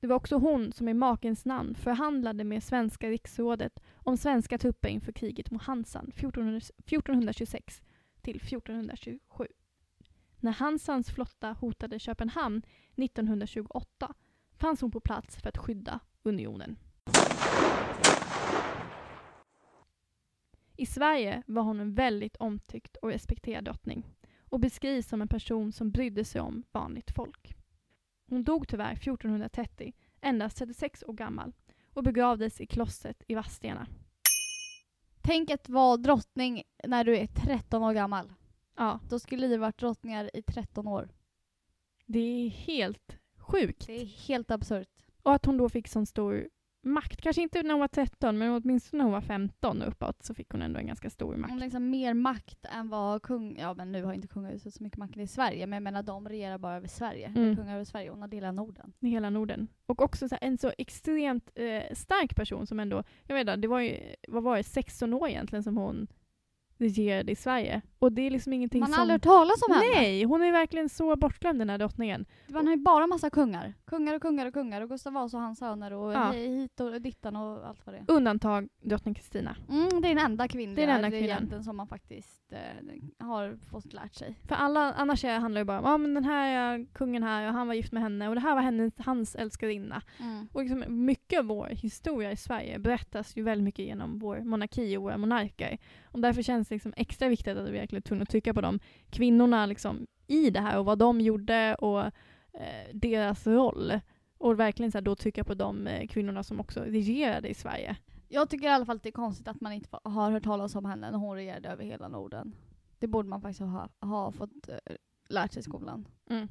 Det var också hon som i makens namn förhandlade med svenska riksrådet om svenska trupper inför kriget mot Hansan 1426 till 1427. När Hansans flotta hotade Köpenhamn 1928 fanns hon på plats för att skydda unionen. I Sverige var hon en väldigt omtyckt och respekterad drottning och beskrivs som en person som brydde sig om vanligt folk. Hon dog tyvärr 1430, endast 36 år gammal och begravdes i klostret i Vadstena. Tänk att vara drottning när du är 13 år gammal. Ja, Då skulle vi varit drottningar i 13 år. det är helt sjukt. Det är helt absurt. Och att hon då fick sån stor makt. Kanske inte när hon var 13, men åtminstone när hon var 15 och uppåt så fick hon ändå en ganska stor Hon makt. liksom mer makt än vad kung... Ja men nu har inte kungahuset så mycket makt i Sverige, men jag menar de regerar bara över Sverige. Mm. Kungar över Sverige, hon har delat Norden. Hela Norden. Och också så här, en så extremt eh, stark person som ändå, jag vet inte, det var ju, vad var det, 16 år egentligen som hon regerade i Sverige. Och det är liksom ingenting Man har som... aldrig hört talas om henne. Nej, hon är verkligen så bortglömd den här drottningen. Man har ju bara massa kungar. Kungar och kungar och kungar och Gustav Vasa och hans söner och Ja. hit och dittan och allt vad det är. Undantag drottning Kristina. Mm, det är den enda kvinnliga Det är den enda kvinnan. som man faktiskt eh, har fått lärt sig. För alla annars handlar det bara om ah, men den här kungen här och han var gift med henne och det här var hennes, hans älskarinna. Och liksom mycket av vår historia i Sverige berättas ju väldigt mycket genom vår monarki och våra monarker. Och därför känns det liksom extra viktigt att vi verkligen är tvungna att trycka på de kvinnorna liksom i det här och vad de gjorde och eh, deras roll. Och verkligen så här, då trycka på de eh, kvinnorna som också regerade i Sverige. Jag tycker i alla fall att det är konstigt att man inte har hört talas om henne när hon regerade över hela Norden. Det borde man faktiskt ha, ha fått eh, lärt sig i skolan. Mm.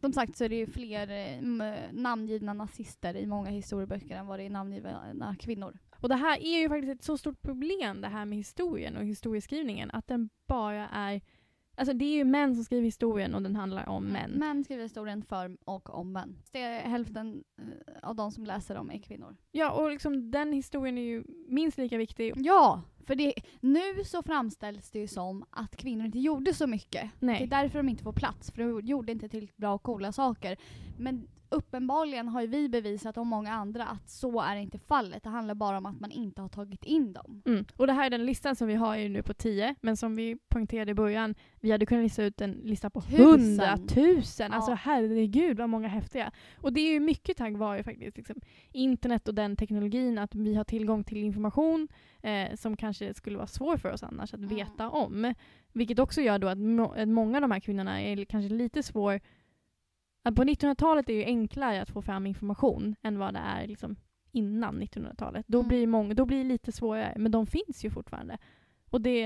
Som sagt så är det ju fler eh, namngivna nazister i många historieböcker än vad det är namngivna kvinnor. Och det här är ju faktiskt ett så stort problem det här med historien och historieskrivningen att den bara är Alltså det är ju män som skriver historien och den handlar om män. Män skriver historien för och om män. Det är hälften eh, av de som läser dem är kvinnor. Ja, och liksom den historien är ju minst lika viktig. Ja, för det, nu så framställs det ju som att kvinnor inte gjorde så mycket. Det är Nej. därför de inte får plats, för de gjorde inte tillräckligt bra och coola saker. Men uppenbarligen har ju vi bevisat och många andra att så är inte fallet. Det handlar bara om att man inte har tagit in dem. Mm. Och det här är den listan som vi har ju nu på 10, men som vi poängterade i början, vi hade kunnat lista ut en lista på Tusen. hundratusen. Alltså Ja. herregud vad många häftiga. Och det är ju mycket tack vare faktiskt liksom, internet och den teknologin, att vi har tillgång till information eh, som kanske skulle vara svår för oss annars att Mm. veta om. Vilket också gör då att, må- att många av de här kvinnorna är kanske lite svår på 1900-talet är det ju enklare att få fram information än vad det är liksom innan 1900-talet. Då, Mm. blir många, då blir det lite svårare, men de finns ju fortfarande. Och det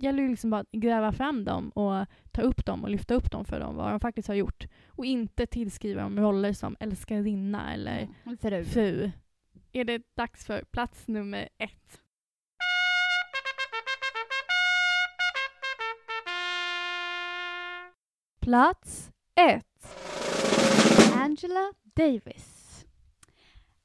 gäller ju liksom bara att gräva fram dem och ta upp dem och lyfta upp dem för dem, vad de faktiskt har gjort. Och inte tillskriva dem roller som älskarinna eller Mm. Fru. fru. Är det dags för plats nummer ett? Plats ett. Angela Davis.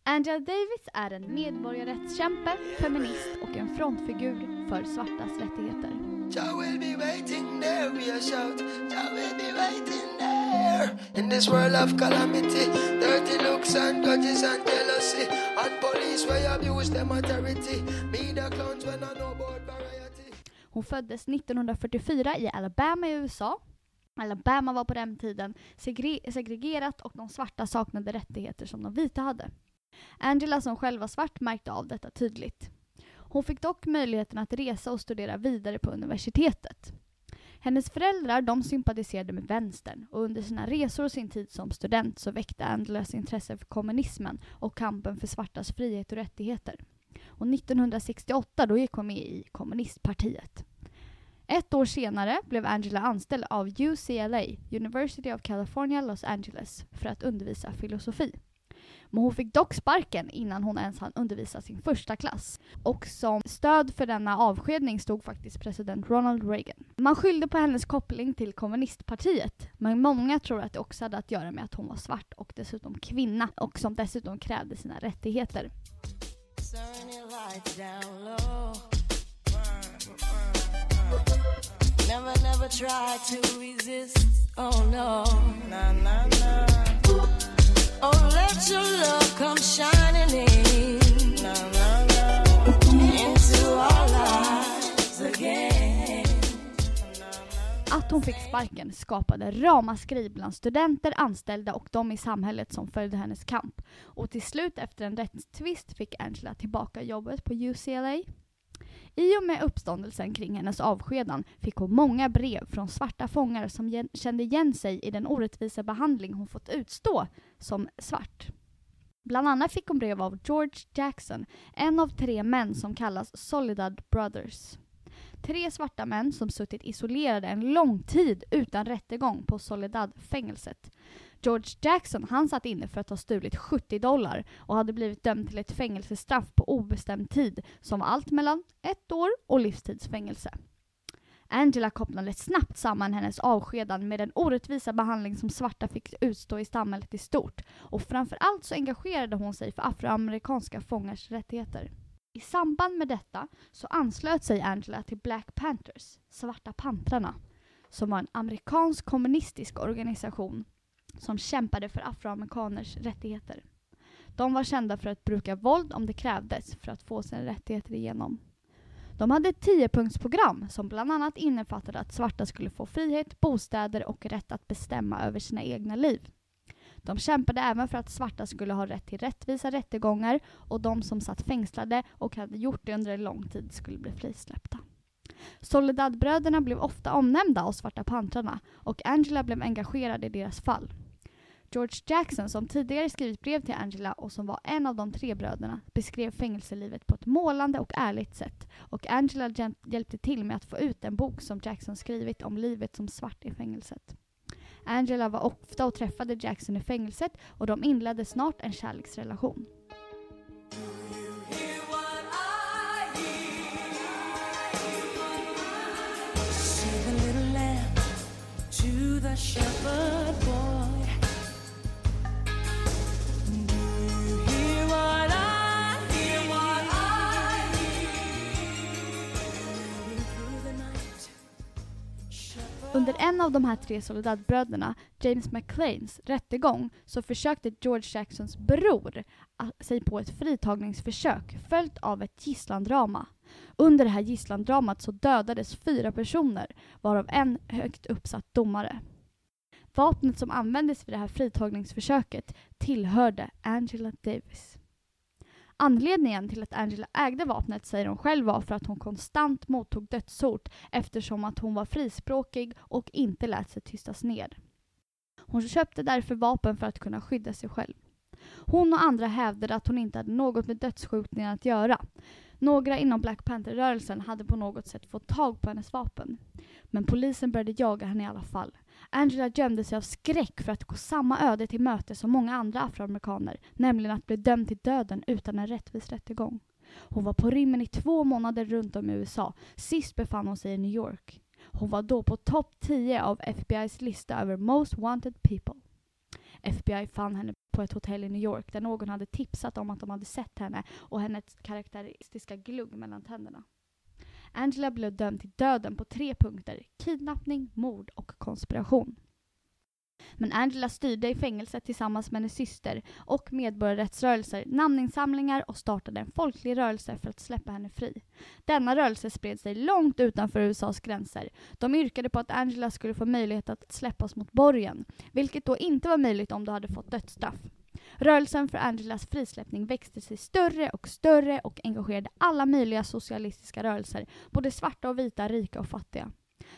Angela Davis är en medborgarrättskämpe, feminist och en frontfigur för svartas rättigheter. Jah will be waiting there, we a shout. Jah will be waiting there. In this world of calamity, dirty looks and grudges and jealousy, and police where abuse them authority. Media clowns when I know about variety. Hon föddes 1944 i Alabama i USA. Alabama var på den tiden segre- segregerat och de svarta saknade rättigheter som de vita hade. Angela som själv var svart märkte av detta tydligt. Hon fick dock möjligheten att resa och studera vidare på universitetet. Hennes föräldrar de sympatiserade med vänstern och under sina resor och sin tid som student så väckte Angelas intresse för kommunismen och kampen för svartas frihet och rättigheter. Och 1968 då gick hon med i kommunistpartiet. Ett år senare blev Angela anställd av UCLA, University of California, Los Angeles, för att undervisa filosofi. Men hon fick dock sparken innan hon ens hann undervisa sin första klass. Och som stöd för denna avskedning stod faktiskt president Ronald Reagan. Man skyllde på hennes koppling till kommunistpartiet, men många tror att det också hade att göra med att hon var svart och dessutom kvinna och som dessutom krävde sina rättigheter. Never, never try to resist. Oh no. Nah, nah, nah. Oh, let your love come shining in. Nah, nah, nah. Into our lives again. Att hon fick sparken skapade ramaskri bland studenter, anställda och de i samhället som följde hennes kamp. Och till slut efter en rättstvist fick Angela tillbaka jobbet på UCLA. I och med uppståndelsen kring hennes avskedan fick hon många brev från svarta fångar som gen- kände igen sig i den orättvisa behandling hon fått utstå som svart. Bland annat fick hon brev av George Jackson, en av tre män som kallas Solidad Brothers. Tre svarta män som suttit isolerade en lång tid utan rättegång på Soledad-fängelset. George Jackson han satt inne för att ha stulit 70 dollar och hade blivit dömd till ett fängelsestraff på obestämd tid som var allt mellan ett år och livstidsfängelse. Angela kopplade snabbt samman hennes avskedan med den orättvisa behandling som svarta fick utstå i samhället i stort och framförallt så engagerade hon sig för afroamerikanska fångars rättigheter. I samband med detta så anslöt sig Angela till Black Panthers, Svarta pantrarna, som var en amerikansk kommunistisk organisation som kämpade för afroamerikaners rättigheter. De var kända för att bruka våld om det krävdes för att få sina rättigheter igenom. De hade ett tiopunktsprogram som bland annat innefattade att svarta skulle få frihet, bostäder och rätt att bestämma över sina egna liv. De kämpade även för att svarta skulle ha rätt till rättvisa rättegångar och de som satt fängslade och hade gjort det under en lång tid skulle bli frisläppta. Soledadbröderna blev ofta omnämnda av Svarta pantrarna och Angela blev engagerad i deras fall. George Jackson, som tidigare skrivit brev till Angela och som var en av de tre bröderna, beskrev fängelselivet på ett målande och ärligt sätt och Angela hjälpte till med att få ut en bok som Jackson skrivit om livet som svart i fängelset. Angela var ofta och träffade Jackson i fängelset och de inledde snart en kärleksrelation. The shepherd boy. Under en av de här tre Soledadbröderna, James McLeans, rättegång så försökte George Jacksons bror sig på ett fritagningsförsök följt av ett gisslandrama. Under det här gisslandramat så dödades fyra personer, varav en högt uppsatt domare. Vapnet som användes vid det här fritagningsförsöket tillhörde Angela Davis. Anledningen till att Angela ägde vapnet säger hon själv var för att hon konstant mottog dödshot eftersom att hon var frispråkig och inte lät sig tystas ner. Hon köpte därför vapen för att kunna skydda sig själv. Hon och andra hävdade att hon inte hade något med dödsskjutningen att göra. Några inom Black Panther-rörelsen hade på något sätt fått tag på hennes vapen. Men polisen började jaga henne i alla fall. Angela gömde sig av skräck för att gå samma öde till möte som många andra afroamerikaner, nämligen att bli dömd till döden utan en rättvis rättegång. Hon var på rymmen i två månader runt om i USA. Sist befann hon sig i New York. Hon var då på topp 10 av FBI's lista över Most Wanted People. FBI fann henne på ett hotell i New York där någon hade tipsat om att de hade sett henne och hennes karaktäristiska glugg mellan tänderna. Angela blev dömd till döden på tre punkter. Kidnappning, mord och konspiration. Men Angela styrde i fängelset tillsammans med hennes syster och medborgarrättsrörelser, namninsamlingar och startade en folklig rörelse för att släppa henne fri. Denna rörelse spred sig långt utanför USAs gränser. De yrkade på att Angela skulle få möjlighet att släppas mot borgen, vilket då inte var möjligt om du hade fått dödsstraff. Rörelsen för Angelas frisläppning växte sig större och större och engagerade alla möjliga socialistiska rörelser, både svarta och vita, rika och fattiga.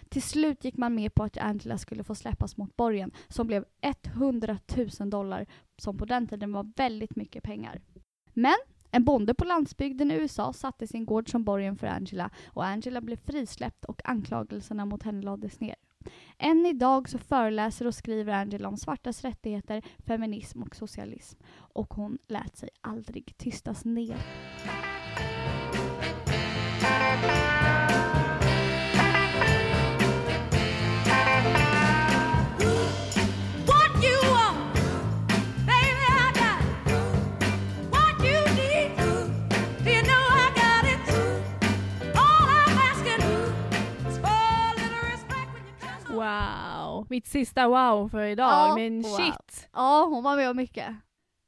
Till slut gick man med på att Angela skulle få släppas mot borgen som blev 100 000 dollar som på den tiden var väldigt mycket pengar. Men en bonde på landsbygden i USA satte sin gård som borgen för Angela och Angela blev frisläppt och anklagelserna mot henne lades ner. Än idag så föreläser och skriver Angela om svartas rättigheter, feminism och socialism. Och hon lät sig aldrig tystas ner. Wow! Mitt sista wow för idag, Ja, men wow. shit! Ja, hon var med om mycket.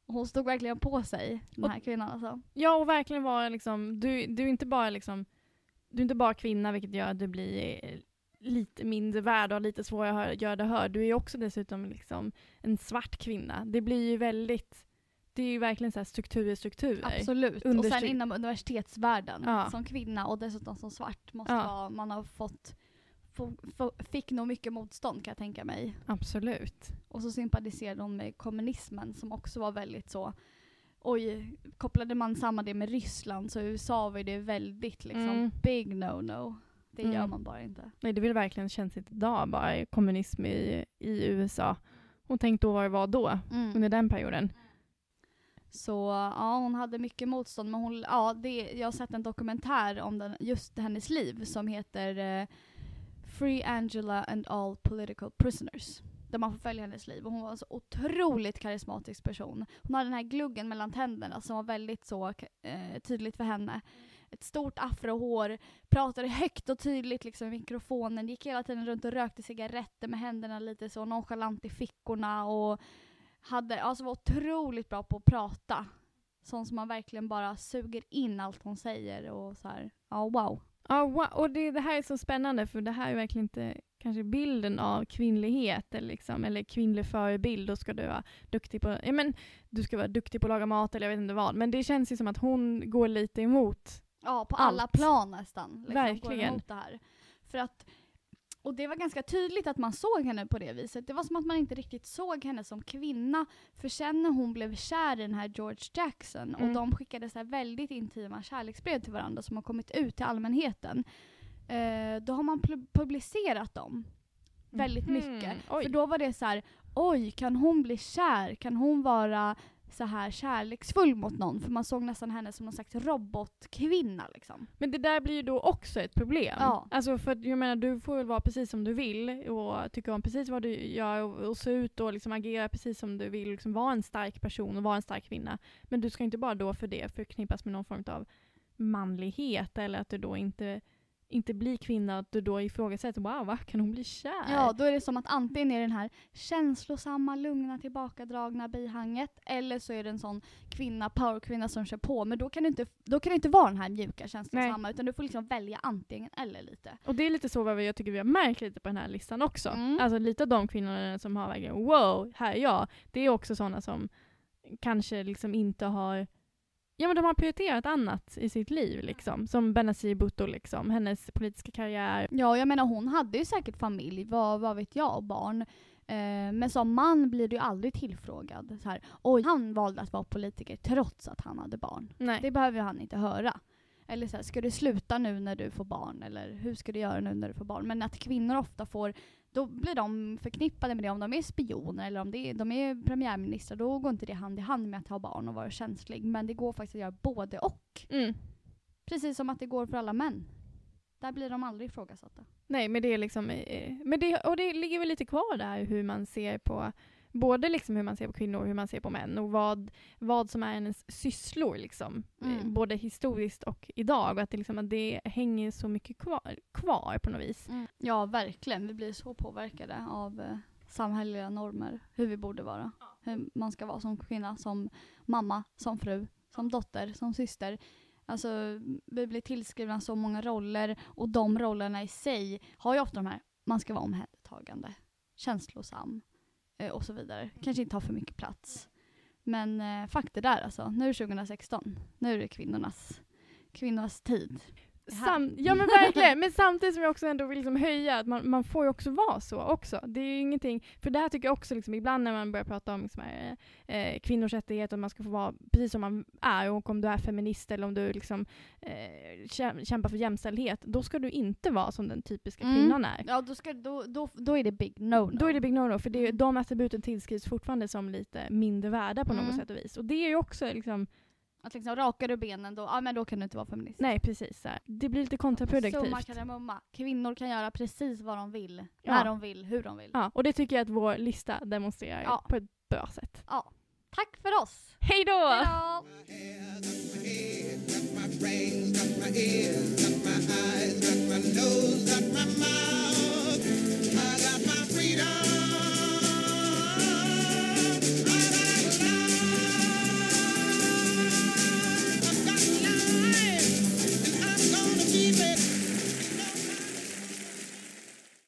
Hon stod verkligen på sig, den Och- här kvinnan alltså. Ja och verkligen vara liksom, du, du är inte bara liksom, du är inte bara kvinna vilket gör att du blir eh, lite mindre värd och lite svårare att göra det hör. Du är också dessutom liksom en svart kvinna. Det blir ju väldigt, det är ju verkligen så här strukturer, strukturer. Absolut. Och Understryk- sen inom universitetsvärlden, Ja. som kvinna och dessutom som svart, måste Ja. vara, man har fått, få, få, fick nog mycket motstånd kan jag tänka mig. Absolut. Och så sympatiserade hon med kommunismen som också var väldigt så Oj, kopplade man samman det med Ryssland så USA var det väldigt liksom Mm. big no-no. Det Mm. gör man bara inte. Nej det vill verkligen känns idag bara kommunism i, i USA. Och tänk då vad det var då, under den perioden. Så ja, hon hade mycket motstånd men hon, ja, det, jag har sett en dokumentär om den, just hennes liv som heter eh, Free Angela and all political prisoners. Där man får följa hennes liv och hon var en så otroligt karismatisk person. Hon hade den här gluggen mellan tänderna som var väldigt så eh, tydligt för henne. Ett stort afrohår, pratade högt och tydligt liksom i mikrofonen, gick hela tiden runt och rökte cigaretter med händerna lite så nonchalant i fickorna och hade, alltså var otroligt bra på att prata. Sån som man verkligen bara suger in allt hon säger och så här. ja wow. Ja, wow. och det, det här är så spännande för det här är verkligen inte kanske bilden av kvinnlighet eller, liksom, eller kvinnlig förebild. Då ska du vara duktig på, ja, men, du ska vara duktig på att laga mat eller jag vet inte vad. Men det känns ju som att hon går lite emot. Ja, på Allt. alla plan nästan. Liksom, Verkligen. För att, och det var ganska tydligt att man såg henne på det viset. Det var som att man inte riktigt såg henne som kvinna. För sen när hon blev kär i den här George Jackson och Mm. de skickade så väldigt intima kärleksbrev till varandra som har kommit ut till allmänheten. Eh, då har man pu- publicerat dem väldigt Mhm. mycket. Oj. För då var det så här, oj, kan hon bli kär? Kan hon vara så här kärleksfull mot någon? För man såg nästan henne som någon slags robotkvinna liksom. Men det där blir ju då också ett problem. Ja. Alltså för jag menar, du får väl vara precis som du vill och tycka om precis vad du gör och, och se ut och liksom agera precis som du vill. Liksom vara en stark person och vara en stark kvinna. Men du ska inte bara då för det förknippas med någon form av manlighet eller att du då inte, inte blir kvinna, att du då ifrågasätter wow, va? Kan hon bli kär? Ja, då är det som att antingen är den här känslosamma, lugna, tillbakadragna bihanget eller så är det en sån kvinna, powerkvinna som kör på. Men då kan det inte, då kan det inte vara den här mjuka, känslosamma utan du får liksom välja antingen eller lite. Och det är lite så vad jag tycker vi har märkt lite på den här listan också. Mm. Alltså lite av de kvinnorna som har verkligen wow, här är jag. Det är också sådana som kanske liksom inte har Ja men de har prioriterat annat i sitt liv liksom. Som Benazir Bhutto liksom, hennes politiska karriär. Ja, jag menar hon hade ju säkert familj, vad, vad vet jag, och barn. Eh, men som man blir du ju aldrig tillfrågad. Så här, Oj, han valde att vara politiker trots att han hade barn. Nej. Det behöver han inte höra. Eller så här, ska du sluta nu när du får barn? Eller hur ska du göra nu när du får barn? Men att kvinnor ofta får, då blir de förknippade med det. Om de är spioner eller om det är, de är premiärministrar, då går inte det hand i hand med att ha barn och vara känslig. Men det går faktiskt att göra både och. Mm. Precis som att det går för alla män. Där blir de aldrig ifrågasatta. Nej men det är liksom, eh, men det, och det ligger väl lite kvar där hur man ser på både liksom hur man ser på kvinnor och hur man ser på män och vad, vad som är ens sysslor liksom. Mm. Eh, Både historiskt och idag och att det, liksom, att det hänger så mycket kvar, kvar på något vis. Ja, verkligen. Vi blir så påverkade av eh, samhälleliga normer. Hur vi borde vara. Hur man ska vara som kvinna, som mamma, som fru, som dotter, som syster. Alltså, vi blir tillskrivna så många roller och de rollerna i sig har ju ofta de här, man ska vara omhändertagande, känslosam Eh, och så vidare. Kanske inte ha för mycket plats. Men eh, det där alltså, nu är det 2016. Nu är det kvinnornas, kvinnornas tid. Sam, ja men verkligen, men samtidigt som jag också ändå vill liksom höja att man, man får ju också vara så också. Det är ju ingenting, för det här tycker jag också liksom, ibland när man börjar prata om liksom, här, eh, kvinnors rättigheter, och man ska få vara precis som man är och om du är feminist eller om du liksom, eh, kä- kämpar för jämställdhet, då ska du inte vara som den typiska Mm. kvinnan är. Ja, då, ska, då, då, då är det big no-no. Då är det big no-no, för det är, Mm. de attributen tillskrivs fortfarande som lite mindre värda på något Mm. sätt och vis. Och det är ju också liksom, att liksom rakar du benen då, ja men då kan du inte vara feminist. Nej precis. Det blir lite kontraproduktivt. Summa mumma. Kvinnor kan göra precis vad de vill, ja. när de vill, hur de vill. Ja, och det tycker jag att vår lista demonstrerar ja. på ett bra sätt. Ja. Tack för oss! Hej då! Hej då! baby.